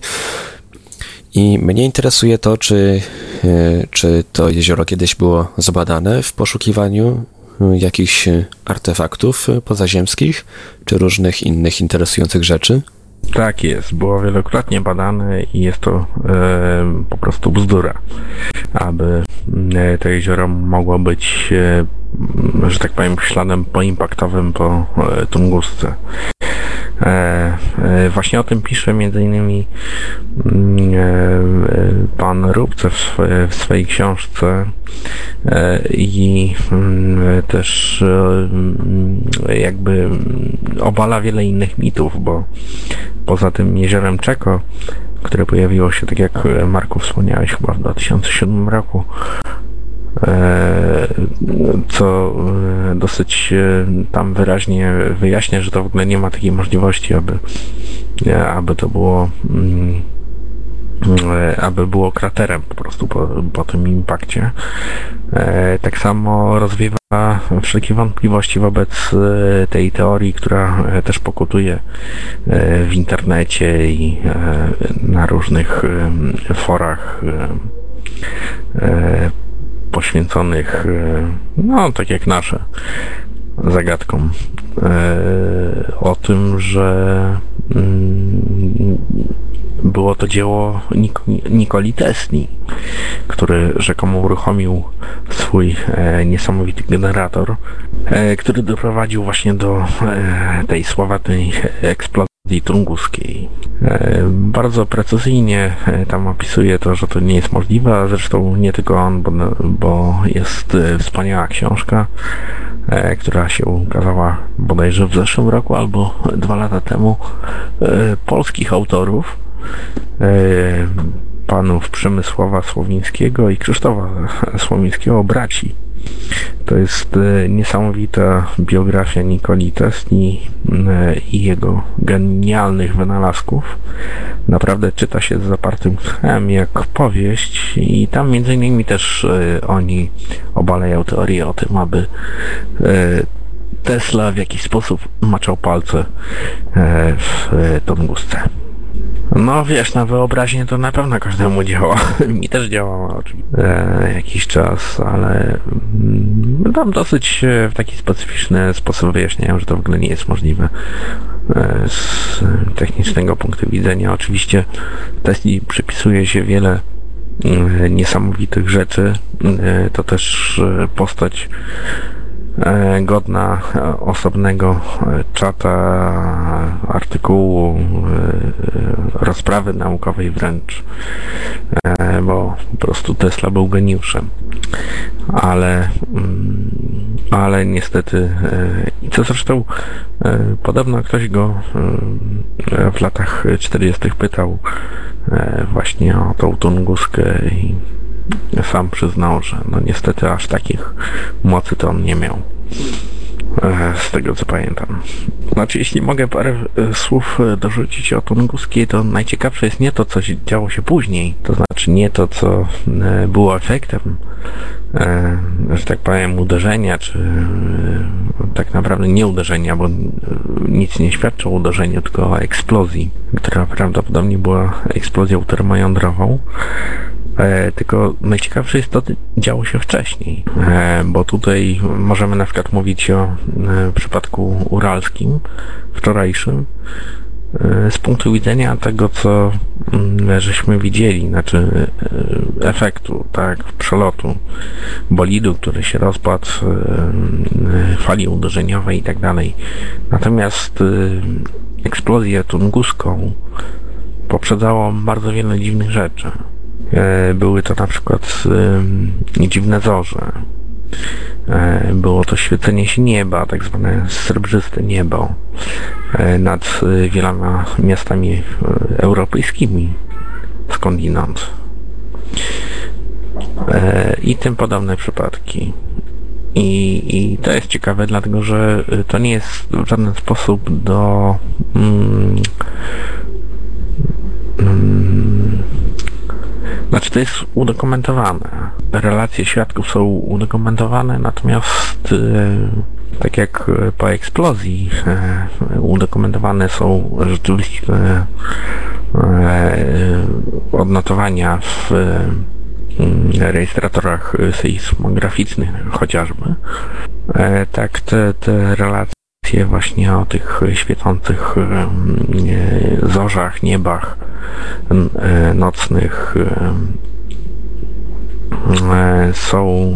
Speaker 1: I mnie interesuje to, czy, e, czy to jezioro kiedyś było zbadane w poszukiwaniu jakichś artefaktów pozaziemskich, czy różnych innych interesujących rzeczy.
Speaker 2: Tak jest, było wielokrotnie badane i jest to e, po prostu bzdura, aby e, to jezioro mogło być, e, że tak powiem, śladem poimpaktowym po e, Tungusce. E, e, właśnie o tym pisze innymi mm, e, pan Rubce w, swojej książce. I mm, też mm, jakby obala wiele innych mitów, bo poza tym jeziorem Czeko, które pojawiło się, tak jak Marku wspomniałeś, chyba w 2007 roku, co e, dosyć e, tam wyraźnie wyjaśnia, że to w ogóle nie ma takiej możliwości, aby, aby to było mm, aby było kraterem po prostu po, po tym impakcie. Tak samo rozwiewa wszelkie wątpliwości wobec tej teorii, która też pokutuje w internecie i na różnych forach poświęconych, e, no tak jak nasze, zagadkom. E, o tym, że mm, było to dzieło Nikoli Tesli, który rzekomo uruchomił swój e, niesamowity generator, który doprowadził właśnie do tej sławatej eksplozji tunguskiej. E, bardzo precyzyjnie e, tam opisuje to, że to nie jest możliwe, a zresztą nie tylko on, bo, bo jest e, wspaniała książka, która się ukazała bodajże w zeszłym roku albo dwa lata temu polskich autorów panów Przemysława Słowińskiego i Krzysztofa Słowińskiego, braci to jest e, niesamowita biografia Nikoli Tesli e, i jego genialnych wynalazków. Naprawdę czyta się z zapartym tchem jak powieść i tam między innymi też e, oni obalają teorię o tym, aby Tesla w jakiś sposób maczał palce w Tongusce. No wiesz, na wyobraźnię to na pewno każdemu działa. [LAUGHS] Mi też działało oczywiście e, jakiś czas, ale mm, tam dosyć e, w taki specyficzny sposób wyjaśniają, że to w ogóle nie jest możliwe e, z technicznego punktu widzenia. Oczywiście Tesli przypisuje się wiele niesamowitych rzeczy. To też postać godna e, osobnego e, czata, artykułu, rozprawy naukowej wręcz, bo po prostu Tesla był geniuszem. Ale, mm, ale niestety, i co zresztą podobno ktoś go w latach 40. pytał właśnie o tą Tunguskę i sam przyznał, że no niestety aż takich mocy to on nie miał. E, z tego co pamiętam. Znaczy, jeśli mogę parę e, słów e, dorzucić o Tunguskiej, to najciekawsze jest nie to, co działo się później, to znaczy nie to, co było efektem, że tak powiem, uderzenia, czy tak naprawdę nie uderzenia, bo nic nie świadczy o uderzeniu, tylko o eksplozji, która prawdopodobnie była eksplozją termojądrową. E, tylko najciekawsze jest to, co działo się wcześniej, e, bo tutaj możemy na przykład mówić o e, przypadku uralskim, wczorajszym, z punktu widzenia tego, co mm, żeśmy widzieli, znaczy efektu, tak, przelotu bolidu, który się rozpadł, fali uderzeniowej i tak dalej. Natomiast eksplozję tunguską poprzedzało bardzo wiele dziwnych rzeczy. E, były to na przykład dziwne zorze. E, było to świecenie się nieba, tak zwane srebrzyste niebo e, nad wieloma miastami europejskimi skądinąd. I tym podobne przypadki. I, I to jest ciekawe, dlatego że to nie jest w żaden sposób do mm, mm, znaczy to jest udokumentowane. Relacje świadków są udokumentowane, natomiast e, tak jak po eksplozji e, udokumentowane są rzeczywiście e, odnotowania w rejestratorach sejsmograficznych chociażby, tak te, te relacje właśnie o tych świecących zorzach, niebach E, nocnych e, są,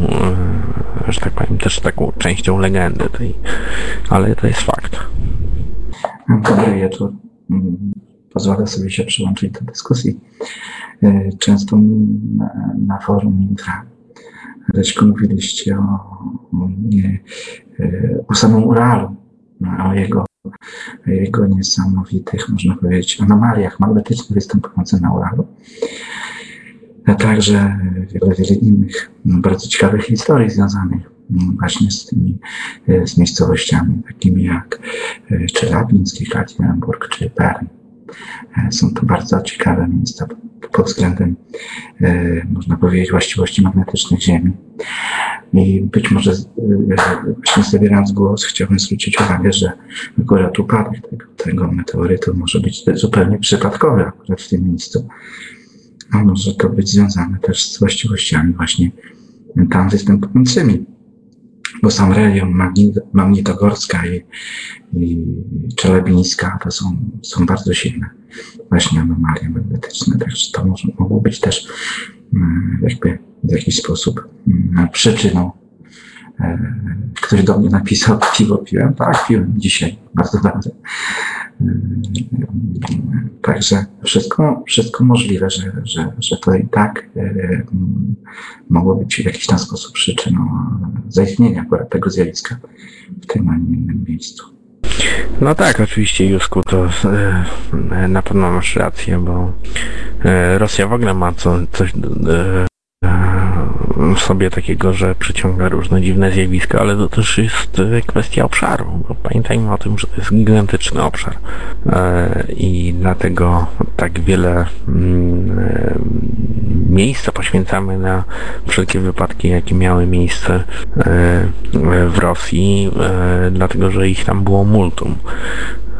Speaker 2: e, że tak powiem, też taką częścią legendy tej, ale to jest fakt.
Speaker 4: Dobry wieczór. Pozwolę sobie się przyłączyć do dyskusji. Często na forum Intra Rećko mówiliście o, o, nie, o samym Uralu, o jego jego niesamowitych, można powiedzieć, anomaliach magnetycznych występujących na Uralu. A także wiele, wiele innych bardzo ciekawych historii związanych właśnie z tymi z miejscowościami takimi jak czy Labiński, Katzenburg, czy Bern. Są to bardzo ciekawe miejsca pod względem, można powiedzieć, właściwości magnetycznych Ziemi. I być może właśnie zabierając głos, chciałbym zwrócić uwagę, że akurat upadek tego, tego meteorytu może być zupełnie przypadkowy akurat w tym miejscu. A może to być związane też z właściwościami właśnie tam występującymi. Bo sam rejon Magnitogorska i, i Czelebińska to są, są bardzo silne właśnie anomalie magnetyczne. Także to może, mogło być też mm, jakby w jakiś sposób mm, przyczyną. E, ktoś do mnie napisał, piwo piłem. Tak, piłem dzisiaj, bardzo dobrze. E, także wszystko, wszystko możliwe, że, że, że to i tak e, mogło być w jakiś tam sposób przyczyną zaistnienia tego zjawiska w tym, a nie innym miejscu.
Speaker 2: No tak, oczywiście Jusku, to na pewno masz rację, bo Rosja w ogóle ma co, coś sobie takiego, że przyciąga różne dziwne zjawiska, ale to też jest e, kwestia obszaru. Pamiętajmy o tym, że to jest gigantyczny obszar e, i dlatego tak wiele mm, e, miejsca poświęcamy na wszelkie wypadki, jakie miały miejsce w Rosji, dlatego że ich tam było multum.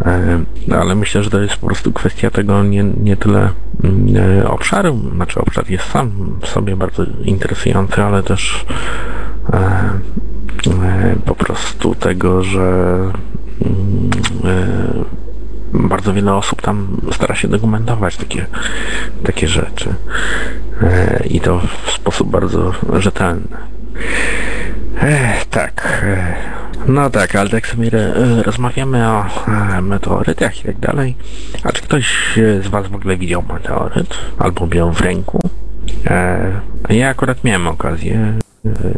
Speaker 2: E, ale myślę, że to jest po prostu kwestia tego nie, nie tyle mm, e, obszaru, znaczy obszar jest sam w sobie bardzo interesujący, ale też e, po prostu tego, że mm, bardzo wiele osób tam stara się dokumentować takie, takie rzeczy i to w sposób bardzo rzetelny. tak. No tak, ale tak sobie e, rozmawiamy o e, meteorytach i tak dalej. A czy ktoś z Was w ogóle widział meteoryt? Albo miał w ręku? E, ja akurat miałem okazję.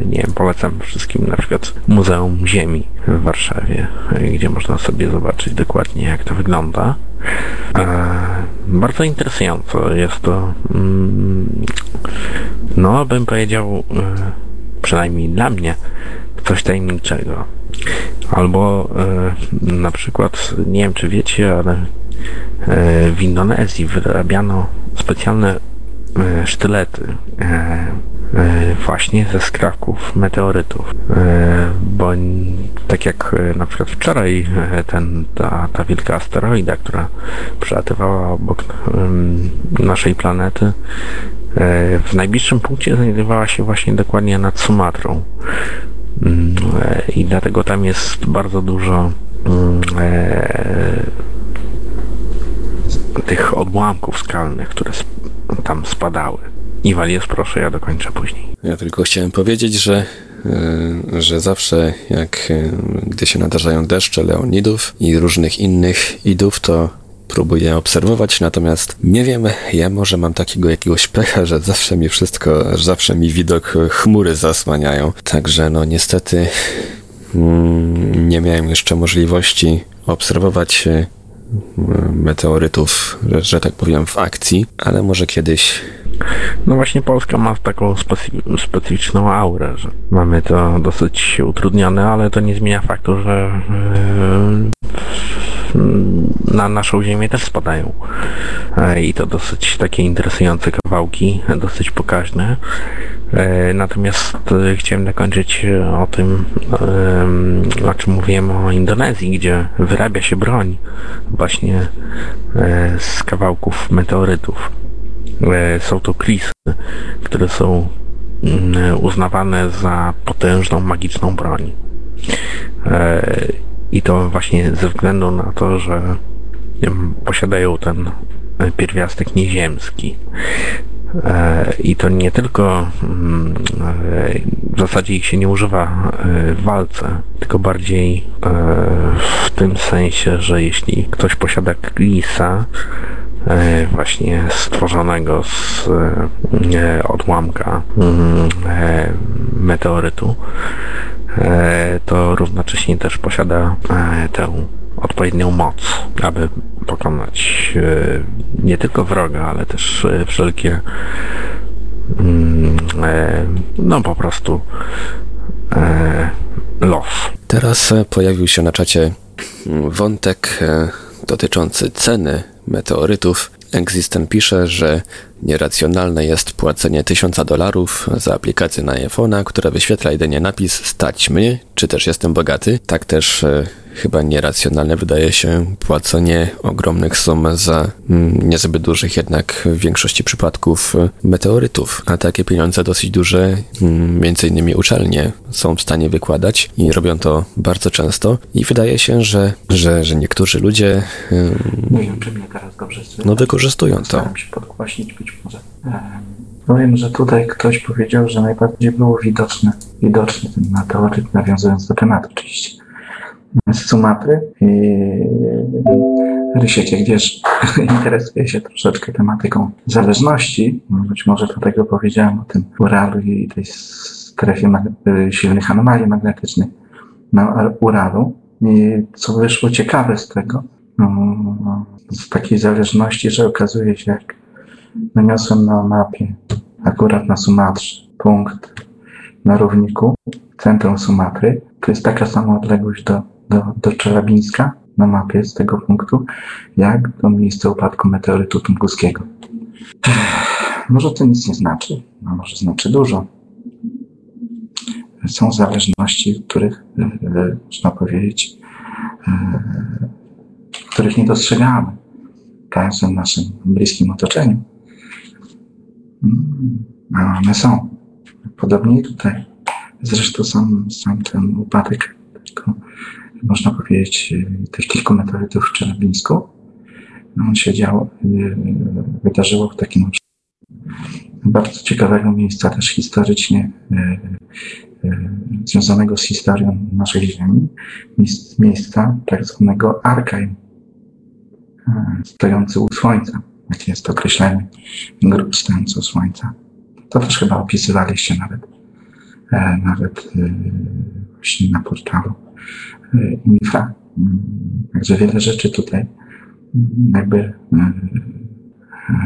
Speaker 2: Nie wiem, polecam wszystkim na przykład Muzeum Ziemi w Warszawie, gdzie można sobie zobaczyć dokładnie jak to wygląda. Bardzo interesująco jest to, mm, no bym powiedział, przynajmniej dla mnie, coś tajemniczego. Albo e, na przykład, nie wiem czy wiecie, ale e, w Indonezji wyrabiano specjalne e, sztylety e, e, właśnie ze skrawków meteorytów. E, bo tak jak na przykład wczoraj ten, ta, ta wielka asteroida, która przelatywała obok naszej planety, w najbliższym punkcie znajdowała się właśnie dokładnie nad Sumatrą. Mm, I dlatego tam jest bardzo dużo mm, e, tych odłamków skalnych, które tam spadały. Iwalies, proszę, ja dokończę później.
Speaker 1: Ja tylko chciałem powiedzieć, że że zawsze jak gdy się nadarzają deszcze leonidów i różnych innych idów, to próbuję obserwować, natomiast nie wiem, ja może mam takiego jakiegoś pecha, że zawsze mi wszystko, zawsze mi widok chmury zasłaniają. Także no niestety mm, nie miałem jeszcze możliwości obserwować e, meteorytów, że, że tak powiem, w akcji, ale może kiedyś
Speaker 2: no właśnie Polska ma taką specyficzną aurę, że mamy to dosyć utrudnione, ale to nie zmienia faktu, że na naszą ziemię też spadają. E, I to dosyć takie interesujące kawałki, dosyć pokaźne. E, natomiast e, chciałem zakończyć o tym, o czym mówiłem o Indonezji, gdzie wyrabia się broń właśnie z kawałków meteorytów. Są to krisy, które są mm, uznawane za potężną, magiczną broń. I to właśnie ze względu na to, że posiadają ten pierwiastek nieziemski. E, I to nie tylko mm, e, w zasadzie ich się nie używa e, w walce, tylko bardziej w tym sensie, że jeśli ktoś posiada klisa, właśnie stworzonego z odłamka mm, meteorytu, E, to równocześnie też posiada e, tę odpowiednią moc, aby pokonać e, nie tylko wroga, ale też wszelkie mm, no po prostu los.
Speaker 1: Teraz pojawił się na czacie wątek dotyczący ceny meteorytów. Existen pisze, że Nieracjonalne jest płacenie tysiąca dolarów za aplikację na iPhone'a, która wyświetla jedynie napis stać mnie, czy też jestem bogaty. Tak też e, chyba nieracjonalne wydaje się płacenie ogromnych sum za mm, niezbyt dużych jednak w większości przypadków e, meteorytów. A takie pieniądze dosyć duże, mm, między innymi uczelnie są w stanie wykładać i robią to bardzo często i wydaje się, że, że, że niektórzy ludzie
Speaker 4: nie wiem, czy mnie teraz dobrze
Speaker 1: no wykorzystują to.
Speaker 4: Staram się podgłaśnić być. Powiem, że tutaj ktoś powiedział, że najbardziej było widoczne, widoczny ten meteoryt, nawiązując do tematu oczywiście. Z Sumatry i Rysiek, jak wiesz, [LAUGHS] interesuje się troszeczkę tematyką zależności. Być może dlatego powiedziałem o tym Uralu i tej strefie silnych anomalii magnetycznych na Uralu. I co wyszło ciekawe z tego, no, z takiej zależności, że okazuje się, jak naniosłem na mapie, akurat na Sumatrze, punkt na równiku, centrum Sumatry. To jest taka sama odległość do, do, do Czelabińska na mapie z tego punktu, jak do miejsca upadku meteorytu tunguskiego. Może to nic nie znaczy, a może znaczy dużo. Są zależności, których, e, e, można powiedzieć, e, których nie dostrzegamy w każdym naszym bliskim otoczeniu. A one są. Podobnie tutaj. Zresztą sam, sam ten upadek tylko, można powiedzieć, tych kilku meteorytów w Czernobińsku, on się działo, y, wydarzyło w takim bardzo ciekawego miejsca, też historycznie y, y, związanego z historią naszej Ziemi, miejsca tak zwanego Arkaim, stojący u Słońca jakie jest określenie grup stojących Słońca. To też chyba opisywaliście nawet, e, nawet e, właśnie na portalu e, Infra. Mm, także wiele rzeczy tutaj, mm, jakby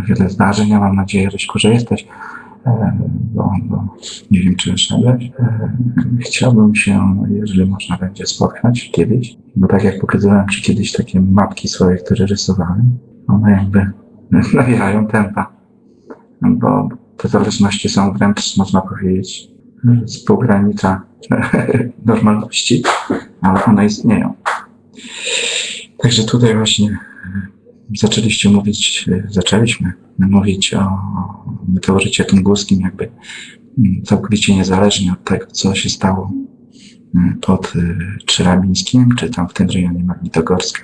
Speaker 4: wiele zdarzeń. Ja mam nadzieję, Ryśku, że jesteś, bo, bo nie wiem, czy szedłeś. Chciałbym się, jeżeli można będzie spotkać kiedyś, bo tak jak pokazywałem Ci kiedyś takie mapki swoje, które rysowałem, one jakby [LAUGHS] nabierają tempa, bo te zależności są wręcz, można powiedzieć, z pogranicza [LAUGHS] normalności, ale one istnieją. Także tutaj właśnie zaczęliście mówić, zaczęliśmy mówić o meteorycie tunguskim, jakby całkowicie niezależnie od tego, co się stało pod Czyrabińskim, czy tam w tym rejonie Magnitogorska.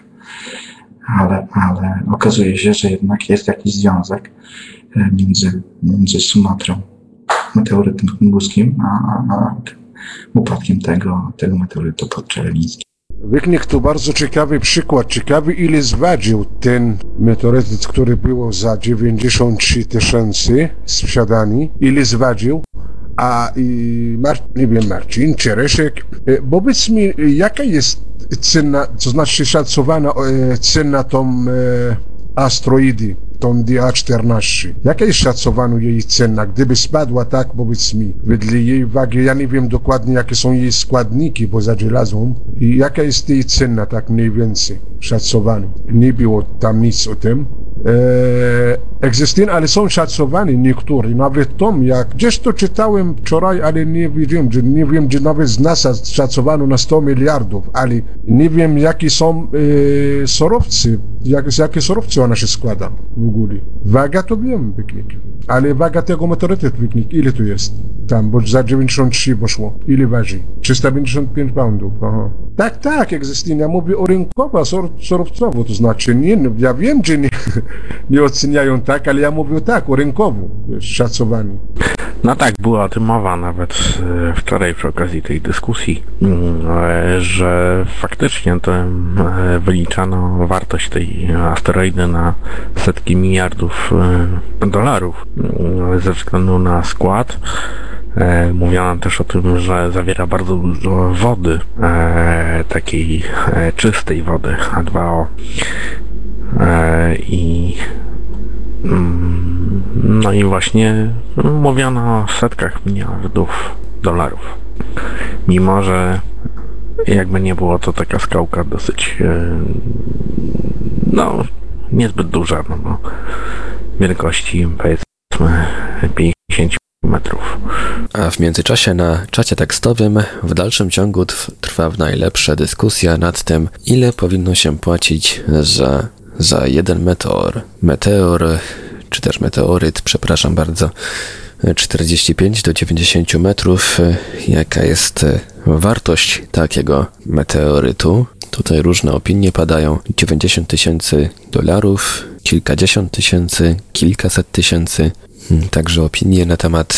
Speaker 4: Ale, ale okazuje się, że jednak jest jakiś związek e, między, między Sumatrą, meteorytem tunguskim, a, a upadkiem tego, tego meteorytu podczerwińskim.
Speaker 3: Wyknik to bardzo ciekawy przykład. Ciekawy ile zwadził ten meteoryt, który był za 93 tysięcy sprzedany. Ile zwadził? A Mar nie wiem, Marcin, Czereszek, e, powiedz mi, jaka jest cena, to znaczy szacowana e, cena tą asteroidy? Tą DA14. Jaka jest szacowana jej cena? Gdyby spadła tak, powiedz mi, wedle jej wagi, ja nie wiem dokładnie, jakie są jej składniki poza żelazą i jaka jest jej cena, tak mniej więcej, szacowana. Nie było tam nic o tym. Eee, egzystują, ale są szacowane niektóre. Nawet tom, jak gdzieś to czytałem wczoraj, ale nie wiem, że nie wiem, czy nawet z NASA szacowano na 100 miliardów, ale nie wiem, jakie są e, surowce, jak, jakie surowce ona się składa Waga to wiem, piknik. Ale waga tego meteorytu, piknik, ile tu jest? Tam, bo za 93 poszło. Ile waży? 355 poundów. Aha. Tak, tak, egzystują. Ja mówię o rynkowa, surowcowo, to znaczy nie, no, ja wiem, że nie, [LAUGHS] nie oceniają tak, ale ja mówię tak, o rynkowo, szacowani.
Speaker 2: No tak, była o tym mowa nawet e, wczoraj przy okazji tej dyskusji, mm, e, że faktycznie to e, wyliczano wartość tej asteroidy na setki miliardów dolarów mm, ze względu na skład. Mówiono też o tym, że zawiera bardzo dużo wody, takiej czystej wody H2O. I no i właśnie mówiono o setkach miliardów dolarów. Mimo, że jakby nie było to taka skałka dosyć no niezbyt duża, no bo wielkości powiedzmy 50 metrów.
Speaker 1: A w międzyczasie na czacie tekstowym w dalszym ciągu trwa najlepsza dyskusja nad tym, ile powinno się płacić za, za jeden meteor. Meteor, czy też meteoryt, przepraszam bardzo, 45 do 90 metrów. Jaka jest wartość takiego meteorytu? Tutaj różne opinie padają. 90 tysięcy dolarów, kilkadziesiąt tysięcy, kilkaset tysięcy. Hmm, także opinie na temat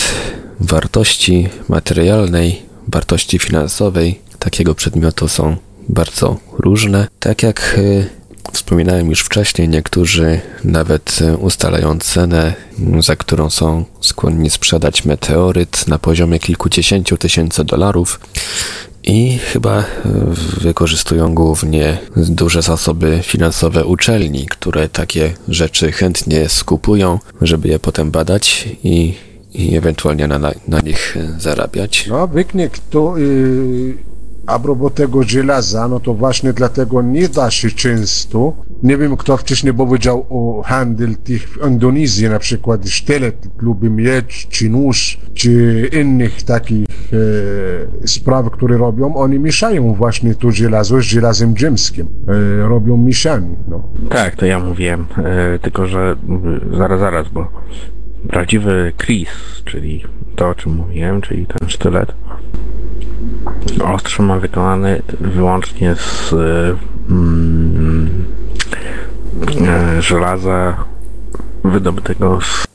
Speaker 1: wartości materialnej, wartości finansowej takiego przedmiotu są bardzo różne. Tak jak y, wspominałem już wcześniej, niektórzy nawet y, ustalają cenę, za którą są skłonni sprzedać meteoryt na poziomie kilkudziesięciu tysięcy dolarów i chyba y, wykorzystują głównie duże zasoby finansowe uczelni, które takie rzeczy chętnie skupują, żeby je potem badać i i ewentualnie na, na nich zarabiać.
Speaker 3: No, wyknik to yy, a propos tego żelaza, no to właśnie dlatego nie da się często. Nie wiem, kto wcześniej powiedział o handel tych w Indonezji, na przykład sztylet lubi mieć, czy nóż, czy innych takich e, spraw, które robią. Oni mieszają właśnie to żelazo z żelazem ziemskim. E, robią mieszanie, no.
Speaker 2: Tak, to ja mówiłem, e, tylko że zaraz, zaraz, bo prawdziwy Chris, czyli to o czym mówiłem, czyli ten sztylet, ostrze ma wykonany wyłącznie z mm, e, żelaza wydobytego z,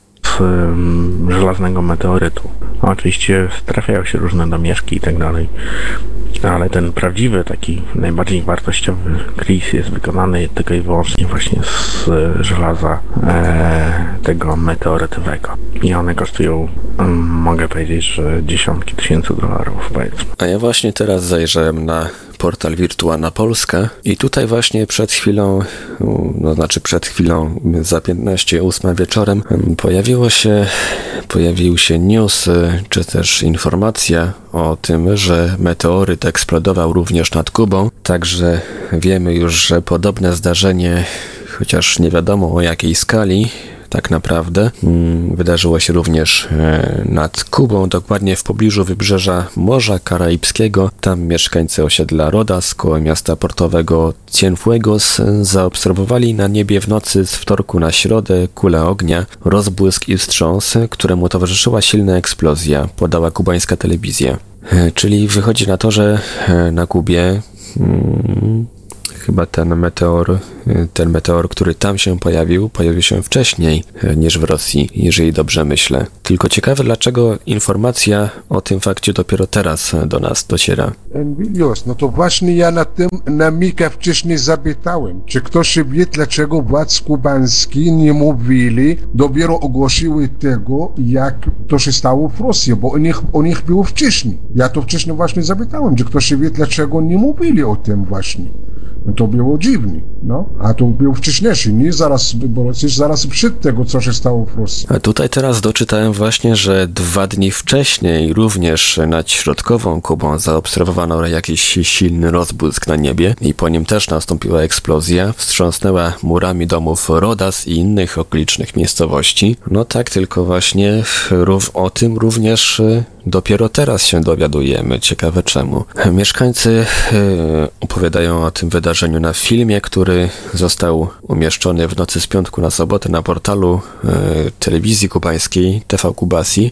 Speaker 2: żelaznego meteorytu. Oczywiście trafiają się różne domieszki i tak dalej, ale ten prawdziwy, taki najbardziej wartościowy Chris jest wykonany tylko i wyłącznie właśnie z żelaza e, tego meteorytowego. I one kosztują, mogę powiedzieć, że dziesiątki tysięcy dolarów, powiedzmy.
Speaker 1: A ja właśnie teraz zajrzałem na portal Wirtualna Polska i tutaj właśnie przed chwilą, no znaczy przed chwilą, za 15 8 wieczorem pojawiło się, pojawił się news, czy też informacja o tym, że meteoryt eksplodował również nad Kubą, także wiemy już, że podobne zdarzenie, chociaż nie wiadomo o jakiej skali, tak naprawdę. Mm, wydarzyło się również e, nad Kubą, dokładnie w pobliżu wybrzeża Morza Karaibskiego. Tam mieszkańcy osiedla Rodas koło miasta portowego Cienfuegos zaobserwowali na niebie w nocy z wtorku na środę kulę ognia, rozbłysk i wstrząs, któremu towarzyszyła silna eksplozja, podała kubańska telewizja. E, czyli wychodzi na to, że e, na Kubie hmm, chyba ten meteor, y, ten meteor, który tam się pojawił, pojawił się wcześniej y, niż w Rosji, jeżeli dobrze myślę. Tylko ciekawe, dlaczego informacja o tym fakcie dopiero teraz do nas dociera.
Speaker 3: No to właśnie ja na tym na Mika wcześniej zapytałem, czy ktoś wie, dlaczego władz kubańskich nie mówili, dopiero ogłosiły tego, jak to się stało w Rosji, bo u nich, u nich było wcześniej. Ja to wcześniej właśnie zapytałem, czy ktoś wie, dlaczego nie mówili o tym właśnie. To było dziwne, no. A to było wcześniejszy, nie zaraz, bo zaraz przed tego, co się stało w Rosji.
Speaker 1: A tutaj teraz doczytałem właśnie, że dwa dni wcześniej również nad środkową Kubą zaobserwowano jakiś silny rozbłysk na niebie i po nim też nastąpiła eksplozja, wstrząsnęła murami domów Rodas i innych okolicznych miejscowości. No tak, tylko właśnie o tym również y, dopiero teraz się dowiadujemy. Ciekawe czemu. Mieszkańcy y, opowiadają o tym wydarzeniu na filmie, który został umieszczony w nocy z piątku na sobotę na portalu y, telewizji kubańskiej TV Kubasi.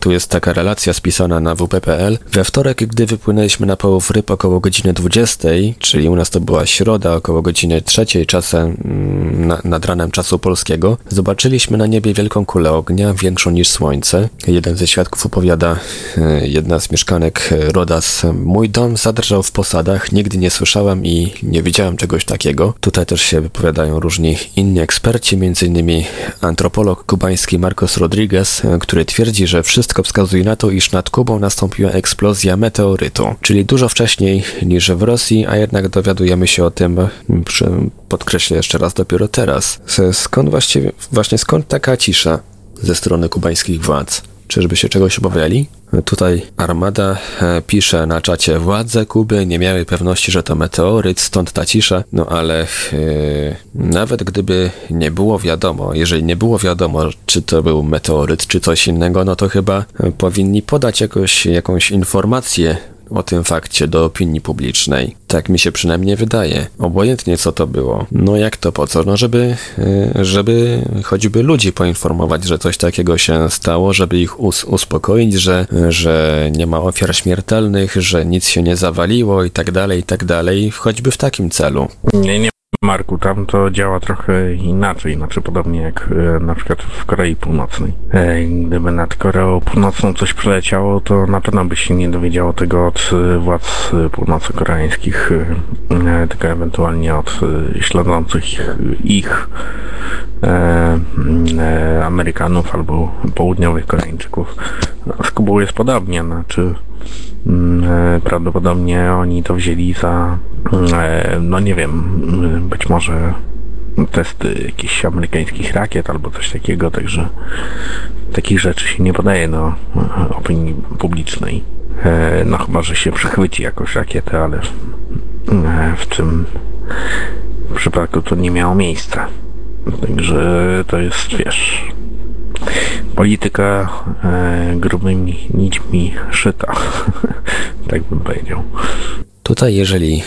Speaker 1: Tu jest taka relacja spisana na wp.pl. We wtorek, gdy wypłynęliśmy na połów ryb około godziny 20, czyli u nas to była środa około godziny 3 czasem mm, na, nad ranem czasu polskiego, zobaczyliśmy na niebie wielką kulę ognia, większą niż słońce. Jeden ze świadków opowiada, e, jedna z mieszkanek Rodas, mój dom zadrżał w posadach, nigdy nie słyszałem i nie widziałem czegoś takiego. Tutaj też się wypowiadają różni inni eksperci, m.in. antropolog kubański Marcos Rodriguez, e, który twierdzi, że wszystko wskazuje na to, iż nad Kubą nastąpiła eksplozja meteorytu, czyli dużo wcześniej niż w Rosji, a jednak dowiadujemy się o tym, podkreślę jeszcze raz, dopiero teraz. Skąd właściwie, właśnie skąd taka cisza ze strony kubańskich władz? Czyżby się czegoś obawiali? Tutaj Armada e, pisze na czacie, władze Kuby nie miały pewności, że to meteoryt, stąd ta cisza. No ale yy, nawet gdyby nie było wiadomo, jeżeli nie było wiadomo, czy to był meteoryt, czy coś innego, no to chyba powinni podać jakoś, jakąś informację o tym fakcie do opinii publicznej. Tak mi się przynajmniej wydaje. Obojętnie co to było. No jak to po co? No żeby, e, żeby choćby ludzi poinformować, że coś takiego się stało, żeby ich us uspokoić, że, że nie ma ofiar śmiertelnych, że nic się nie zawaliło i tak dalej, i tak dalej, choćby w takim celu.
Speaker 2: Nie, nie Marku, tam to działa trochę inaczej, znaczy podobnie jak e, na przykład w Korei Północnej. E, gdyby nad Koreą Północną coś przeleciało, to na pewno by się nie dowiedziało tego od e, władz północno-koreańskich, tylko ewentualnie od śledzących ich Amerykanów albo południowych Koreańczyków. Z Kubą jest podobnie, znaczy prawdopodobnie oni to wzięli za, e, no nie wiem, być może testy jakichś amerykańskich rakiet albo coś takiego, także takich rzeczy się nie podaje do opinii publicznej. E, no chyba, że się przechwyci jakąś rakietę, ale w tym przypadku to nie miało miejsca. Także to jest, wiesz, polityka e, grubymi nićmi szyta, [LAUGHS] tak bym powiedział.
Speaker 1: Tutaj, jeżeli,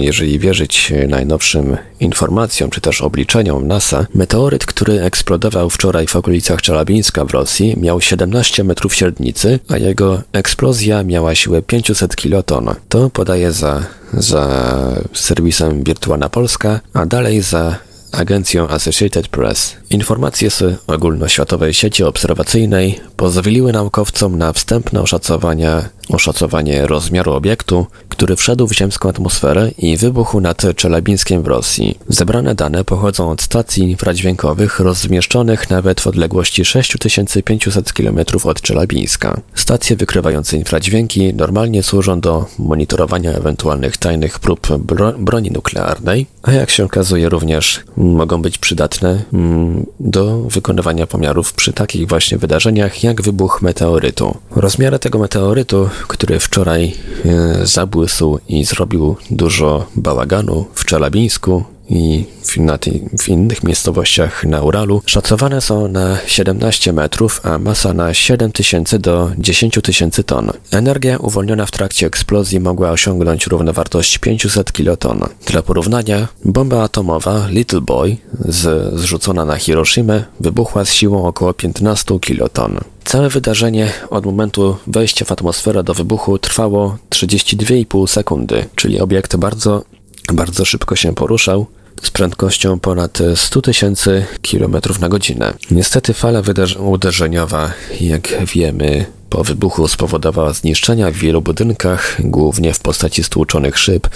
Speaker 1: jeżeli wierzyć najnowszym informacjom czy też obliczeniom NASA, meteoryt, który eksplodował wczoraj w okolicach Czelabińska w Rosji, miał 17 metrów średnicy, a jego eksplozja miała siłę 500 kiloton. To podaje za, za serwisem Wirtualna Polska, a dalej za agencją Associated Press. Informacje z ogólnoświatowej sieci obserwacyjnej pozwoliły naukowcom na wstępne oszacowania, oszacowanie rozmiaru obiektu, który wszedł w ziemską atmosferę i wybuchł nad Czelabińskiem w Rosji. Zebrane dane pochodzą od stacji infradźwiękowych rozmieszczonych nawet w odległości 6500 km od Czelabińska. Stacje wykrywające infradźwięki normalnie służą do monitorowania ewentualnych tajnych prób bro broni nuklearnej, a jak się okazuje również mogą być przydatne mm, do wykonywania pomiarów przy takich właśnie wydarzeniach jak wybuch meteorytu. Rozmiary tego meteorytu, który wczoraj e, zabłysł i zrobił dużo bałaganu w Czelabińsku, i w, na w innych miejscowościach na Uralu szacowane są na 17 metrów, a masa na 7 tysięcy do 10 tysięcy ton. Energia uwolniona w trakcie eksplozji mogła osiągnąć równowartość 500 kiloton. Dla porównania, bomba atomowa Little Boy z, zrzucona na Hiroshima wybuchła z siłą około 15 kiloton. Całe wydarzenie od momentu wejścia w atmosferę do wybuchu trwało 32,5 sekundy, czyli obiekt bardzo bardzo szybko się poruszał z prędkością ponad 100 tysięcy kilometrów na godzinę. Niestety fala uderzeniowa, jak wiemy, po wybuchu spowodowała zniszczenia w wielu budynkach, głównie w postaci stłuczonych szyb,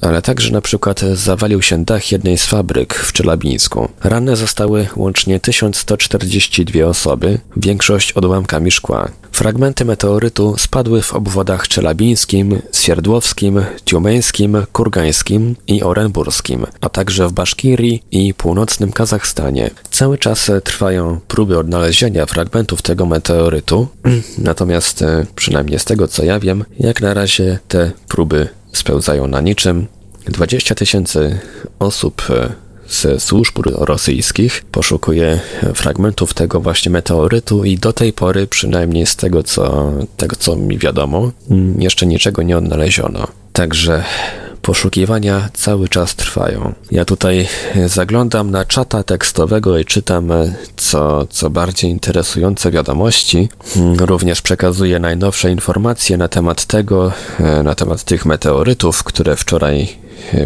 Speaker 1: ale także na przykład zawalił się dach jednej z fabryk w Czelabińsku. Ranne zostały łącznie 1142 osoby, większość odłamkami szkła. Fragmenty meteorytu spadły w obwodach czelabińskim, Sierdłowskim, Tiumeńskim, Kurgańskim i Orenburskim, a także w Baszkirii i północnym Kazachstanie. Cały czas trwają próby odnalezienia fragmentów tego meteorytu, [CLEARS THROAT] natomiast e, przynajmniej z tego co ja wiem, jak na razie te próby spełzają na niczym. 20 tysięcy osób e, ze służb rosyjskich poszukuje fragmentów tego właśnie meteorytu i do tej pory, przynajmniej z tego co, tego co mi wiadomo, jeszcze niczego nie odnaleziono. Także poszukiwania cały czas trwają. Ja tutaj zaglądam na czata tekstowego i czytam co, co bardziej interesujące wiadomości. Również przekazuję najnowsze informacje na temat tego, na temat tych meteorytów, które wczoraj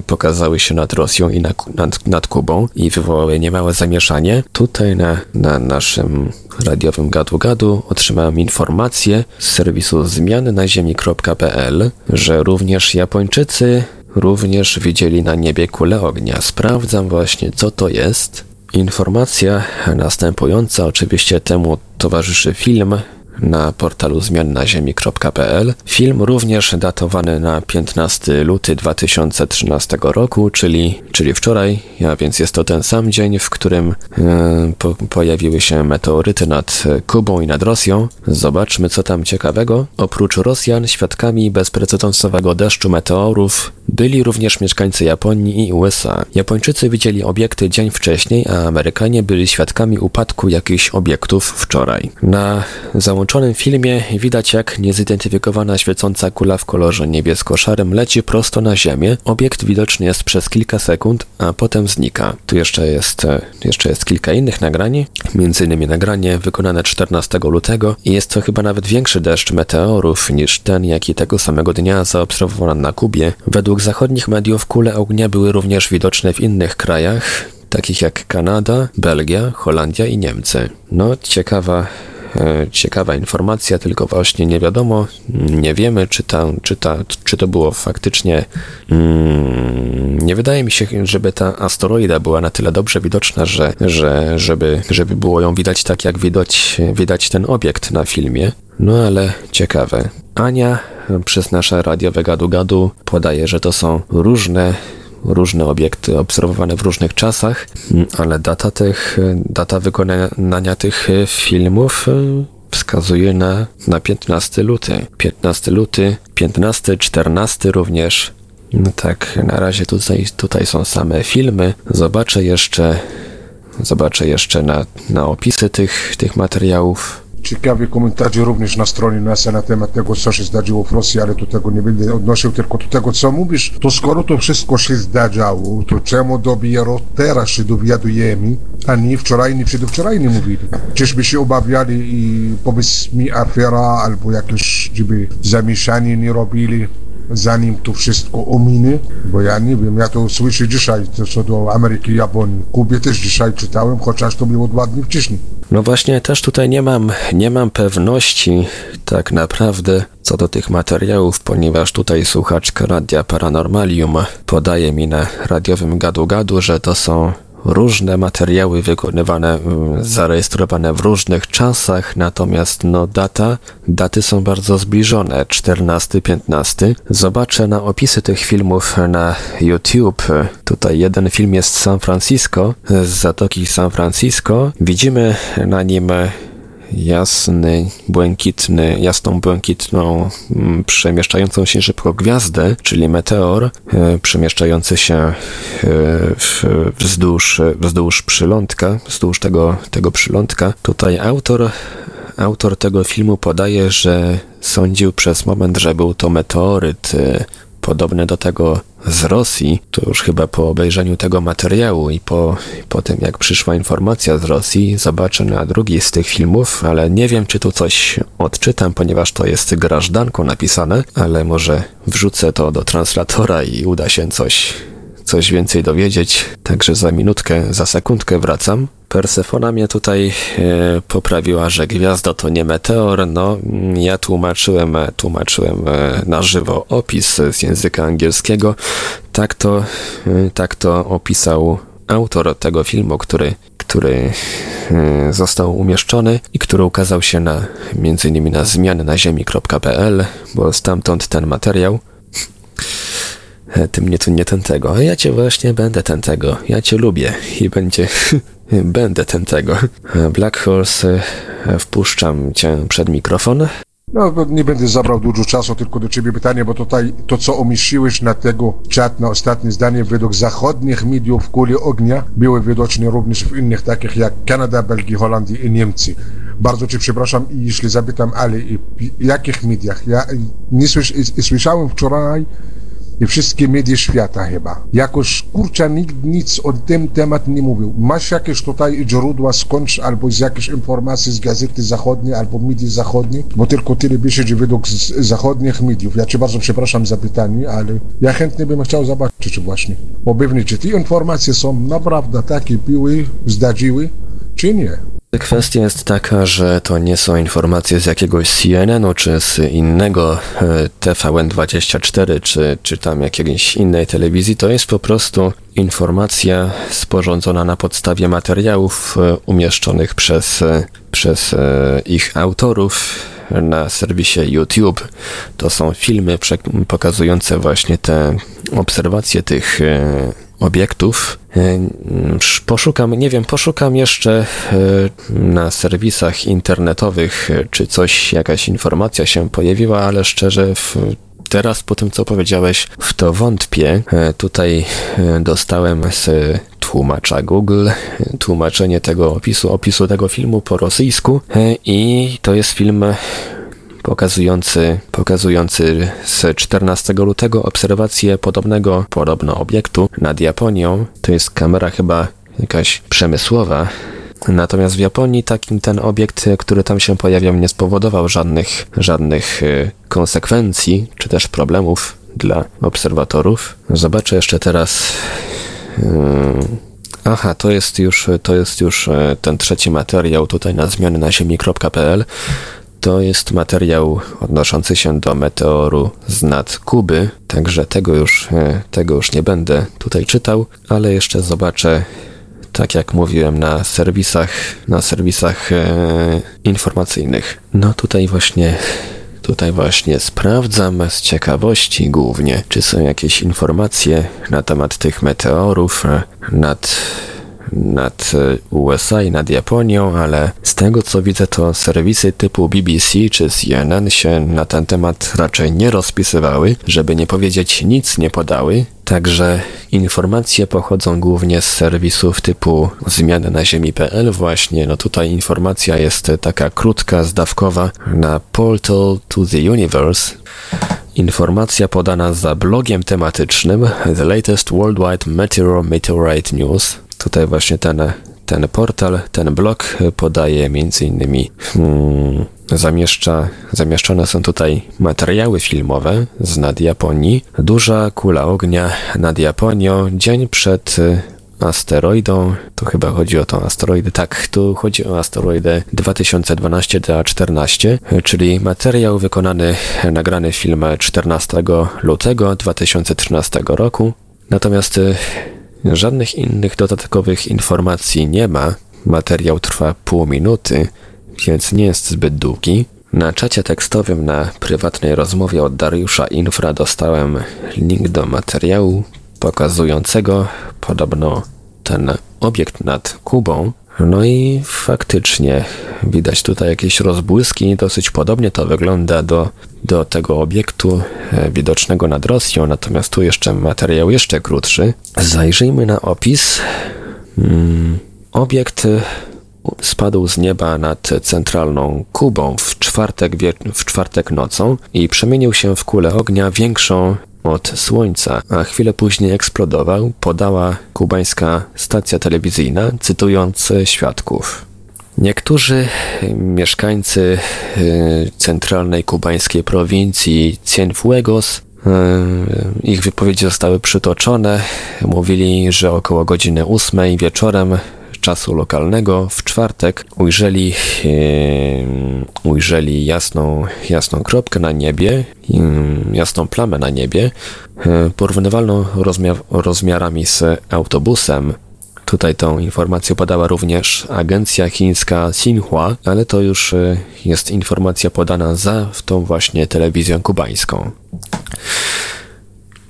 Speaker 1: pokazały się nad Rosją i nad, nad, nad Kubą i wywołały niemałe zamieszanie. Tutaj na, na naszym radiowym gadu-gadu otrzymałem informację z serwisu zmiany na ziemi.pl, że również Japończycy również widzieli na niebie kulę ognia. Sprawdzam właśnie co to jest. Informacja następująca, oczywiście temu towarzyszy film na portalu zmiannaziemi.pl. Film również datowany na 15 luty 2013 roku, czyli, czyli wczoraj, a więc jest to ten sam dzień, w którym e, po, pojawiły się meteoryty nad Kubą i nad Rosją. Zobaczmy, co tam ciekawego. Oprócz Rosjan, świadkami bezprecedensowego deszczu meteorów byli również mieszkańcy Japonii i USA. Japończycy widzieli obiekty dzień wcześniej, a Amerykanie byli świadkami upadku jakichś obiektów wczoraj. Na załączonym filmie widać jak niezidentyfikowana świecąca kula w kolorze niebiesko-szarym leci prosto na ziemię. Obiekt widoczny jest przez kilka sekund, a potem znika. Tu jeszcze jest, jeszcze jest kilka innych nagrań, innymi nagranie wykonane 14 lutego i jest to chyba nawet większy deszcz meteorów niż ten, jaki tego samego dnia zaobserwowano na Kubie. Według zachodnich mediów kule ognia były również widoczne w innych krajach, takich jak Kanada, Belgia, Holandia i Niemcy. No, ciekawa, e, ciekawa informacja, tylko właśnie nie wiadomo, nie wiemy, czy, ta, czy, ta, czy to było faktycznie. Mm, nie wydaje mi się, żeby ta asteroida była na tyle dobrze widoczna, że, że żeby, żeby było ją widać tak, jak widać, widać ten obiekt na filmie. No ale ciekawe. Ania przez nasze radiowe gadu-gadu podaje, że to są różne różne obiekty obserwowane w różnych czasach, ale data tych, data wykonania tych filmów e, wskazuje na, na 15 luty. 15 luty, 15, 14 również. No tak, na razie tutaj, tutaj są same filmy. Zobaczę jeszcze, zobaczę jeszcze na, na opisy tych, tych materiałów
Speaker 3: ciekawe komentarze również na stronie NASA na temat tego, co się zdarzyło w Rosji, ale do tego nie będę odnosił, tylko do tego, co mówisz. To skoro to wszystko się zdarzało, to czemu dopiero teraz się dowiadujemy, a nie wczoraj, nie przedwczoraj nie mówili? Czyżby się obawiali i powiedz mi afera albo jakieś żeby zamieszanie nie robili? zanim to wszystko ominie, bo ja nie wiem, ja to słyszę dzisiaj, co do Ameryki Japonii. Kubie też dzisiaj czytałem, chociaż to było dwa dni wcześniej.
Speaker 1: No właśnie, też tutaj nie mam, nie mam pewności tak naprawdę co do tych materiałów, ponieważ tutaj słuchaczka Radia Paranormalium podaje mi na radiowym gadu-gadu, że to są różne materiały wykonywane, mm, zarejestrowane w różnych czasach, natomiast no data, daty są bardzo zbliżone, 14-15. Zobaczę na opisy tych filmów na YouTube. Tutaj jeden film jest z San Francisco, z Zatoki San Francisco. Widzimy na nim jasny, błękitny, jasną, błękitną, mm, przemieszczającą się szybko gwiazdę, czyli meteor, e, przemieszczający się e, wzdłuż, wzdłuż przylądka, wzdłuż tego, tego przylądka. Tutaj autor autor tego filmu podaje, że sądził przez moment, że był to meteoryt e, podobny do tego z Rosji, to już chyba po obejrzeniu tego materiału i po, po tym, jak przyszła informacja z Rosji, zobaczę na drugi z tych filmów, ale nie wiem, czy tu coś odczytam, ponieważ to jest grażdanką napisane, ale może wrzucę to do translatora i uda się coś coś więcej dowiedzieć, także za minutkę, za sekundkę wracam. Persefona mnie tutaj e, poprawiła, że gwiazda to nie meteor. No, ja tłumaczyłem, tłumaczyłem e, na żywo opis z języka angielskiego. Tak to, e, tak to opisał autor tego filmu, który, który e, został umieszczony i który ukazał się na, innymi na zmiany na ziemi.pl, bo stamtąd ten materiał. E, Ty mnie tu nie ten tego, a ja cię właśnie będę ten tego. Ja cię lubię i będzie. [LAUGHS] będę ten tego. E, Black Horse, e, wpuszczam cię przed mikrofon.
Speaker 3: No, nie będę zabrał dużo czasu, tylko do ciebie pytanie, bo tutaj to, co umieściłeś na tego czat, na ostatnie zdanie, według zachodnich mediów w kuli ognia, były widoczne również w innych takich jak Kanada, Belgia, Holandia i Niemcy. Bardzo cię przepraszam, jeśli zapytam, ale i w jakich mediach? Ja nie słysz, słyszałem wczoraj i wszystkie media świata chyba. Jakoś, kurczę, nikt nic o tym temat nie mówił. Masz jakieś tutaj źródła skądś, albo z jakiejś informacji z gazety zachodniej, albo medii zachodniej? Bo tylko tyle pisze, że według zachodnich mediów. Ja cię bardzo przepraszam za pytanie, ale ja chętnie bym chciał zobaczyć właśnie. Bo pewnie, czy te informacje są naprawdę takie były, zdarzyły, czy nie?
Speaker 1: Kwestia jest taka, że to nie są informacje z jakiegoś CNN-u czy z innego e, TVN24 czy, czy tam jakiejś innej telewizji. To jest po prostu informacja sporządzona na podstawie materiałów e, umieszczonych przez, e, przez ich autorów na serwisie YouTube. To są filmy pokazujące właśnie te obserwacje tych obiektów. E, sz- Poszukam, nie wiem, poszukam jeszcze e, na serwisach internetowych, e, czy coś, jakaś informacja się pojawiła, ale szczerze w Teraz po tym, co powiedziałeś, w to wątpię. Tutaj dostałem z tłumacza Google tłumaczenie tego opisu, opisu tego filmu po rosyjsku i to jest film pokazujący, pokazujący z 14 lutego obserwację podobnego, podobno obiektu nad Japonią. To jest kamera chyba jakaś przemysłowa. Natomiast w Japonii takim ten obiekt, który tam się pojawiał, nie spowodował żadnych, żadnych e, konsekwencji, czy też problemów dla obserwatorów. Zobaczę jeszcze teraz. e, Aha, to jest już, to jest już e, ten trzeci materiał tutaj na zmiany na ziemi.pl. To jest materiał odnoszący się do meteoru z nad Kuby, także tego już, e, tego już nie będę tutaj czytał, ale jeszcze zobaczę, tak jak mówiłem, na serwisach, na serwisach e, informacyjnych. No tutaj właśnie, tutaj właśnie sprawdzam z ciekawości głównie, czy są jakieś informacje na temat tych meteorów e, nad nad e, USA i nad Japonią, ale z tego co widzę, to serwisy typu BBC czy CNN się na ten temat raczej nie rozpisywały, żeby nie powiedzieć nic nie podały. Także informacje pochodzą głównie z serwisów typu zmiany na ziemi.pl właśnie. No tutaj informacja jest taka krótka, zdawkowa na Portal to the Universe. Informacja podana za blogiem tematycznym The Latest Worldwide Meteor Meteorite News. Tutaj właśnie ten, ten portal, ten blog podaje między innymi hmm, zamieszcza, zamieszczone są tutaj materiały filmowe z nad Japonii. Duża kula ognia nad Japonią dzień przed y, asteroidą. Tu chyba chodzi o tą asteroidę. Tak, tu chodzi o asteroidę 2012 DA14, czyli materiał wykonany, nagrany film 14 lutego 2013 roku. Natomiast y, żadnych innych dodatkowych informacji nie ma. Materiał trwa pół minuty, więc nie jest zbyt długi. Na czacie tekstowym na prywatnej rozmowie od Dariusza Infra dostałem link do materiału pokazującego podobno ten obiekt nad Kubą. No i faktycznie widać tutaj jakieś rozbłyski, dosyć podobnie to wygląda do, do tego obiektu e, widocznego nad Rosją, natomiast tu jeszcze materiał jeszcze krótszy. Zajrzyjmy na opis. Mm, obiekt e, spadł z nieba nad centralną Kubą w czwartek, w czwartek nocą i przemienił się w kulę ognia większą od Słońca, a chwilę później eksplodował, podała kubańska stacja telewizyjna, cytując świadków. Niektórzy mieszkańcy e, centralnej kubańskiej prowincji Cienfuegos Ich wypowiedzi zostały przytoczone. Mówili, że około godziny 8 wieczorem czasu lokalnego w czwartek ujrzeli, yy, ujrzeli jasną, jasną kropkę na niebie, yy, jasną plamę na niebie, yy, porównywalną rozmiar, rozmiarami z autobusem. Tutaj tą informację podała również agencja chińska Xinhua, ale to już jest informacja podana za tą właśnie telewizją kubańską.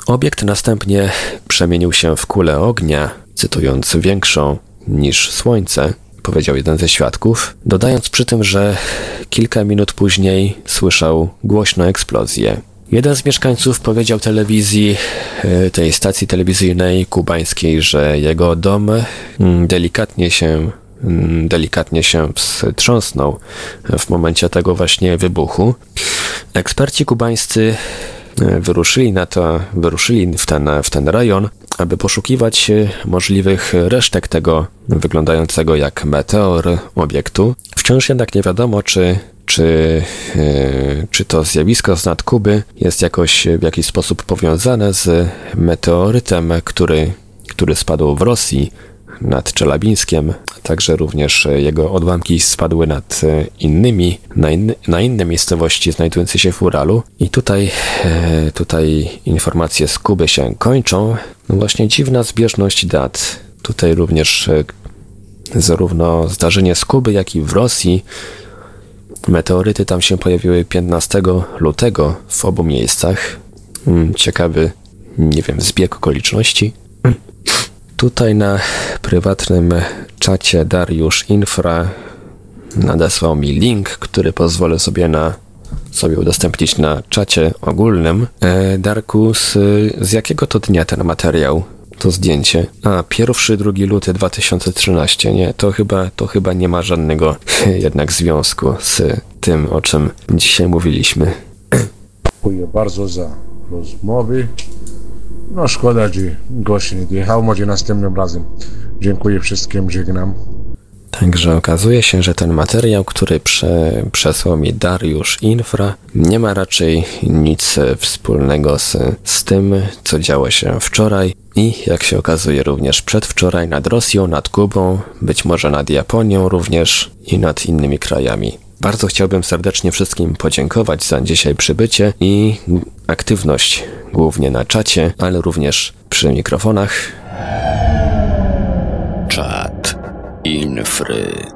Speaker 1: Obiekt następnie przemienił się w kulę ognia, cytując większą niż Słońce, powiedział jeden ze świadków, dodając przy tym, że kilka minut później słyszał głośną eksplozję. Jeden z mieszkańców powiedział telewizji, e, tej stacji telewizyjnej kubańskiej, że jego dom mm, delikatnie się mm, delikatnie się wstrząsnął w momencie tego właśnie wybuchu. Eksperci kubańscy wyruszyli na to, wyruszyli w ten, w ten rejon, aby poszukiwać możliwych resztek tego wyglądającego jak meteor obiektu. Wciąż jednak nie wiadomo, czy czy, yy, czy to zjawisko z Kuby jest jakoś w jakiś sposób powiązane z meteorytem, który, który spadł w Rosji nad Czelabińskiem, a także również jego odłamki spadły nad innymi, na, inny, na inne miejscowości znajdujące się w Uralu. I tutaj, yy, tutaj informacje z Kuby się kończą. No właśnie dziwna zbieżność dat. Tutaj również yy, zarówno zdarzenie z Kuby, jak i w Rosji Meteoryty tam się pojawiły 15 lutego w obu miejscach. Hmm, ciekawy, nie wiem, zbieg okoliczności. Tutaj na prywatnym czacie Dariusz Infra nadesłał mi link, który pozwolę sobie na sobie udostępnić na czacie ogólnym. E, Darku, z, z jakiego to dnia ten materiał? to zdjęcie. A, pierwszy, drugi luty 2013. Nie, to chyba, to chyba nie ma żadnego [LAUGHS] jednak związku z tym, o czym dzisiaj mówiliśmy.
Speaker 3: Dziękuję bardzo za rozmowy. No szkoda, że gość nie dojechał, może następnym razem. Dziękuję wszystkim, żegnam.
Speaker 1: Także okazuje się, że ten materiał, który prze, przesłał mi Dariusz Infra, nie ma raczej nic wspólnego z, z tym, co działo się wczoraj i, jak się okazuje, również przedwczoraj nad Rosją, nad Kubą, być może nad Japonią również i nad innymi krajami. Bardzo chciałbym serdecznie wszystkim podziękować za dzisiaj przybycie i aktywność, głównie na czacie, ale również przy mikrofonach.
Speaker 5: Czat. Infry.